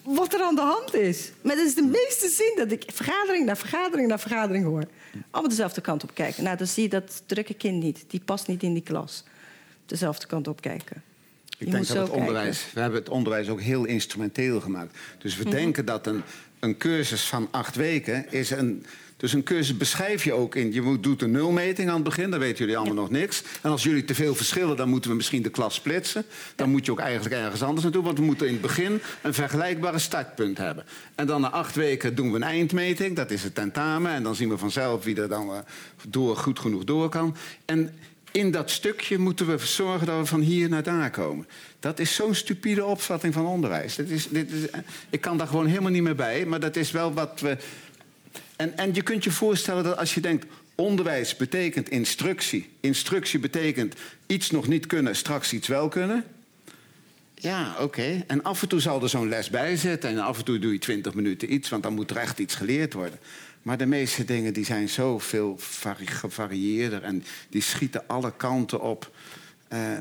wat er aan de hand is. Maar dat is de meeste zin dat ik vergadering na vergadering na vergadering hoor. Allemaal dezelfde kant op kijken. Nou, dan zie je dat drukke kind niet. Die past niet in die klas. Dezelfde kant op kijken. Ik Je denk dat het onderwijs, kijken. we hebben het onderwijs ook heel instrumenteel gemaakt. Dus we Mhm. denken dat een, een cursus van acht weken is een. Dus een cursus beschrijf je ook in. Je moet, doet een nulmeting aan het begin, dan weten jullie allemaal nog niks. En als jullie te veel verschillen, dan moeten we misschien de klas splitsen. Dan moet je ook eigenlijk ergens anders naartoe. Want we moeten in het begin een vergelijkbare startpunt hebben. En dan na acht weken doen we een eindmeting, dat is het tentamen. En dan zien we vanzelf wie er dan eh, door, goed genoeg door kan. En in dat stukje moeten we zorgen dat we van hier naar daar komen. Dat is zo'n stupide opvatting van onderwijs. Dit is, dit is, ik kan daar gewoon helemaal niet meer bij, maar dat is wel wat we. En, en je kunt je voorstellen dat als je denkt. Onderwijs betekent instructie. Instructie betekent iets nog niet kunnen, straks iets wel kunnen. Ja, oké. En af en toe zal er zo'n les bij zitten. En af en toe doe je 20 minuten iets, want dan moet er echt iets geleerd worden. Maar de meeste dingen die zijn zoveel vari- gevarieerder. En die schieten alle kanten op. Eh,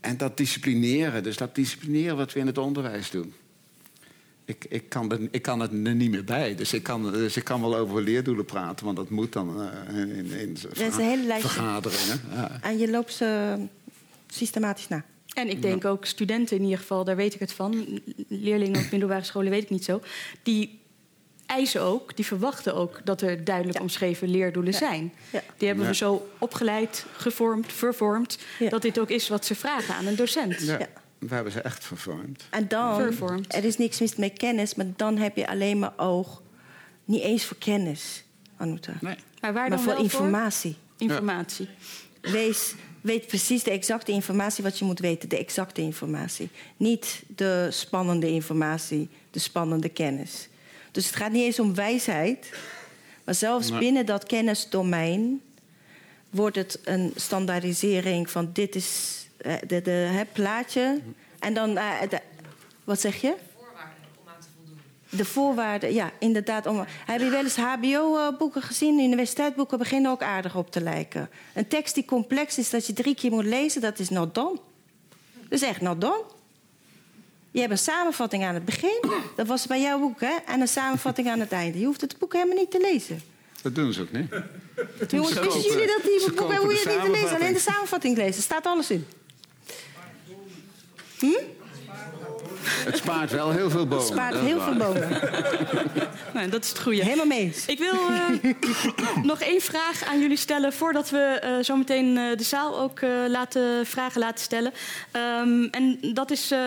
en dat disciplineren, dus dat disciplineren wat we in het onderwijs doen. Ik, ik, kan, er, ik kan het er niet meer bij. Dus ik kan, dus ik kan wel over leerdoelen praten, want dat moet dan eh, in, in is een hele lijstje. vergaderingen. Ja. En je loopt ze systematisch na. En ik denk ook studenten in ieder geval, daar weet ik het van. Leerlingen op (clears throat) middelbare scholen weet ik niet zo. Die eisen ook, die verwachten ook dat er duidelijk Ja. omschreven leerdoelen zijn. Ja. Die hebben Ja. we zo opgeleid, gevormd, vervormd... Ja. dat dit ook is wat ze vragen aan een docent. Ja, Ja. We hebben ze echt vervormd. En dan, Vervormd. er is niks mis met kennis, maar dan heb je alleen maar oog. Niet eens voor kennis, Anouta. Nee. Maar waar Maar voor wel informatie. Informatie. Wees, weet precies de exacte informatie wat je moet weten. De exacte informatie. Niet de spannende informatie, de spannende kennis. Dus het gaat niet eens om wijsheid. Maar zelfs Nee. binnen dat kennisdomein wordt het een standaardisering van dit is de, de, het plaatje. En dan, eh, de- wat zeg je? De voorwaarden, ja, inderdaad. Om, heb je wel eens HBO-boeken gezien? Universiteitsboeken beginnen ook aardig op te lijken. Een tekst die complex is, dat je drie keer moet lezen, dat is not done. Dat is echt not done. Je hebt een samenvatting aan het begin, dat was bij jouw boek, hè? En een samenvatting aan het einde. Je hoeft het boek helemaal niet te lezen. Dat doen ze ook niet. Jongens, wisten jullie dat die boek kopen hoe de je het niet te lezen? Alleen de samenvatting lezen, er staat alles in. Het spaart wel heel veel bomen. Het spaart heel veel bomen. (laughs) Nou, dat is het goede. Helemaal mee eens. Ik wil eh, (coughs) nog één vraag aan jullie stellen voordat we eh, zometeen eh, de zaal ook eh, laten, vragen laten stellen. Ehm, en dat is eh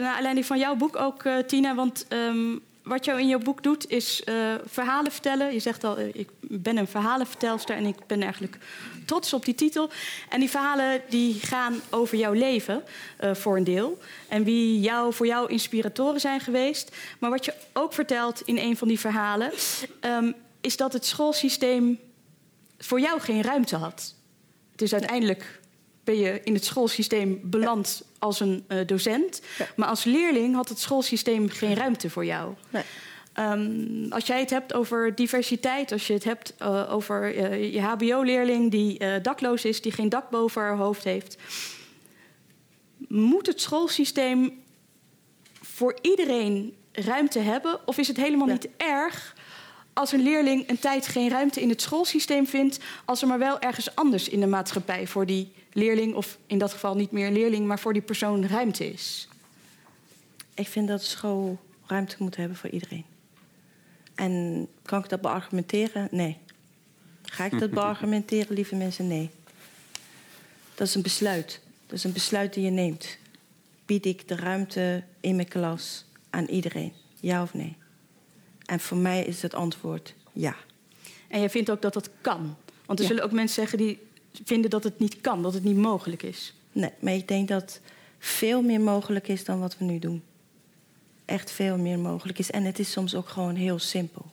naar aanleiding van jouw boek ook, eh, Tina. Want ehm, wat jou in jouw boek doet is eh, verhalen vertellen. Je zegt al, ik ben een verhalenvertelster en ik ben eigenlijk trots op die titel. En die verhalen die gaan over jouw leven eh, voor een deel. En wie jou, voor jou inspiratoren zijn geweest. Maar wat je ook vertelt in een van die verhalen... ehm, is dat het schoolsysteem voor jou geen ruimte had. Het is uiteindelijk ben je in het schoolsysteem beland als een eh, docent. Ja. Maar als leerling had het schoolsysteem geen ruimte voor jou. Nee. Ehm, als jij het hebt over diversiteit, als je het hebt eh, over eh, je HBO-leerling die eh, dakloos is, die geen dak boven haar hoofd heeft, moet het schoolsysteem voor iedereen ruimte hebben? Of is het helemaal Ja. niet erg als een leerling een tijd geen ruimte in het schoolsysteem vindt, als er maar wel ergens anders in de maatschappij voor die leerling, of in dat geval niet meer leerling, maar voor die persoon ruimte is? Ik vind dat school ruimte moet hebben voor iedereen. En kan ik dat beargumenteren? Nee. Ga ik dat (laughs) beargumenteren, lieve mensen? Nee. Dat is een besluit. Dat is een besluit die je neemt. Bied ik de ruimte in mijn klas aan iedereen? Ja of nee? En voor mij is het antwoord ja. En jij vindt ook dat dat kan. Want er Ja. zullen ook mensen zeggen die vinden dat het niet kan, dat het niet mogelijk is. Nee, maar ik denk dat veel meer mogelijk is dan wat we nu doen. Echt veel meer mogelijk is. En het is soms ook gewoon heel simpel.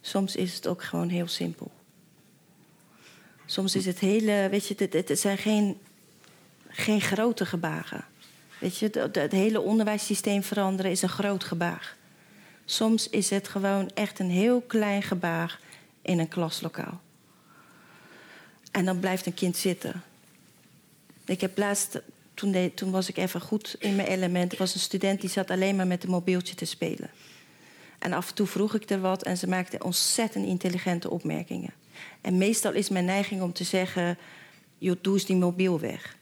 Soms is het ook gewoon heel simpel. Soms is het hele, weet je, het, zijn geen, geen grote gebaren. Weet je, het, het hele onderwijssysteem veranderen is een groot gebaar. Soms is het gewoon echt een heel klein gebaar in een klaslokaal. En dan blijft een kind zitten. Ik heb laatst, toen, toen was ik even goed in mijn element. Er was een student die zat alleen maar met een mobieltje te spelen. En af en toe vroeg ik er wat en ze maakte ontzettend intelligente opmerkingen. En meestal is mijn neiging om te zeggen: joh, doe eens die mobiel weg.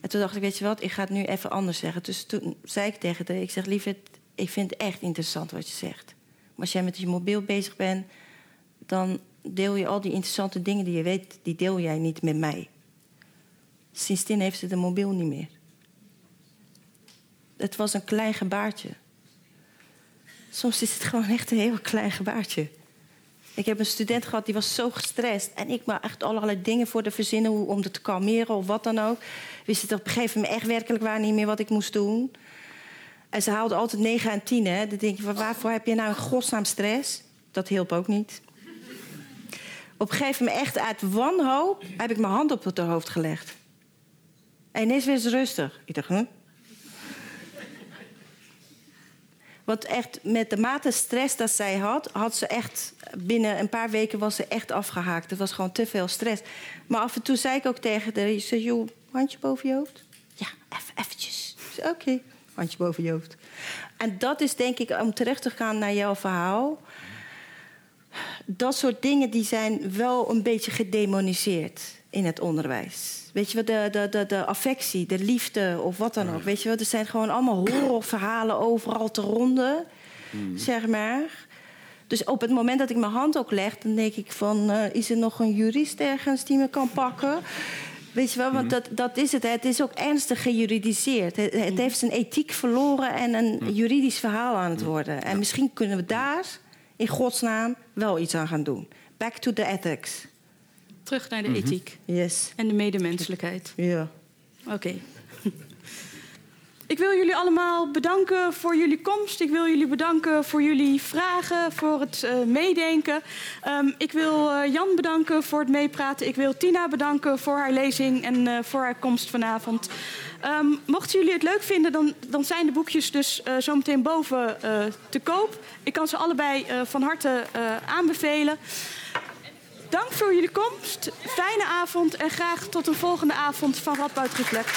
En toen dacht ik: weet je wat, ik ga het nu even anders zeggen. Dus toen zei ik tegen haar: ik zeg liever, ik vind het echt interessant wat je zegt. Maar als jij met je mobiel bezig bent, dan deel je al die interessante dingen die je weet, die deel jij niet met mij. Sindsdien heeft ze de mobiel niet meer. Het was een klein gebaartje. Soms is het gewoon echt een heel klein gebaartje. Ik heb een student gehad die was zo gestrest. En ik maar echt allerlei dingen voor de verzinnen om het te kalmeren of wat dan ook. Wist het op een gegeven moment echt werkelijk waar niet meer wat ik moest doen. En ze haalde altijd 9 en 10. Hè. Dan denk je, waarvoor heb je nou in godsnaam stress? Dat hielp ook niet. Op een gegeven moment echt uit wanhoop heb ik mijn hand op het hoofd gelegd. En ineens weer ze rustig. Ik dacht? Want echt met de mate stress dat zij had, had ze echt binnen een paar weken was ze echt afgehaakt. Het was gewoon te veel stress. Maar af en toe zei ik ook tegen haar, zei, joh, handje boven je hoofd? Ja, even, eventjes. Oké, handje boven je hoofd. En dat is denk ik, om terug te gaan naar jouw verhaal. Dat soort dingen die zijn wel een beetje gedemoniseerd in het onderwijs. Weet je wat, de, de, de, de affectie, de liefde of wat dan ook. Weet je wat, er zijn gewoon allemaal horrorverhalen overal te ronden, zeg maar. Dus op het moment dat ik mijn hand ook leg, dan denk ik van... eh, is er nog een jurist ergens die me kan pakken? Weet je wel, want dat, dat is het. hè. Het is ook ernstig gejuridiseerd. Het, het heeft zijn ethiek verloren en een juridisch verhaal aan het worden. En misschien kunnen we daar in godsnaam wel iets aan gaan doen. Back to the ethics. Terug naar de ethiek Yes. en de medemenselijkheid. Ja. Oké. ik wil jullie allemaal bedanken voor jullie komst. Ik wil jullie bedanken voor jullie vragen, voor het uh, meedenken. Um, ik wil uh, Jan bedanken voor het meepraten. Ik wil Tina bedanken voor haar lezing en uh, voor haar komst vanavond. Um, mochten jullie het leuk vinden, dan, dan zijn de boekjes dus zometeen boven te koop. Ik kan ze allebei van harte aanbevelen. Dank voor jullie komst. Fijne avond en graag tot een volgende avond van Radboud Reflect.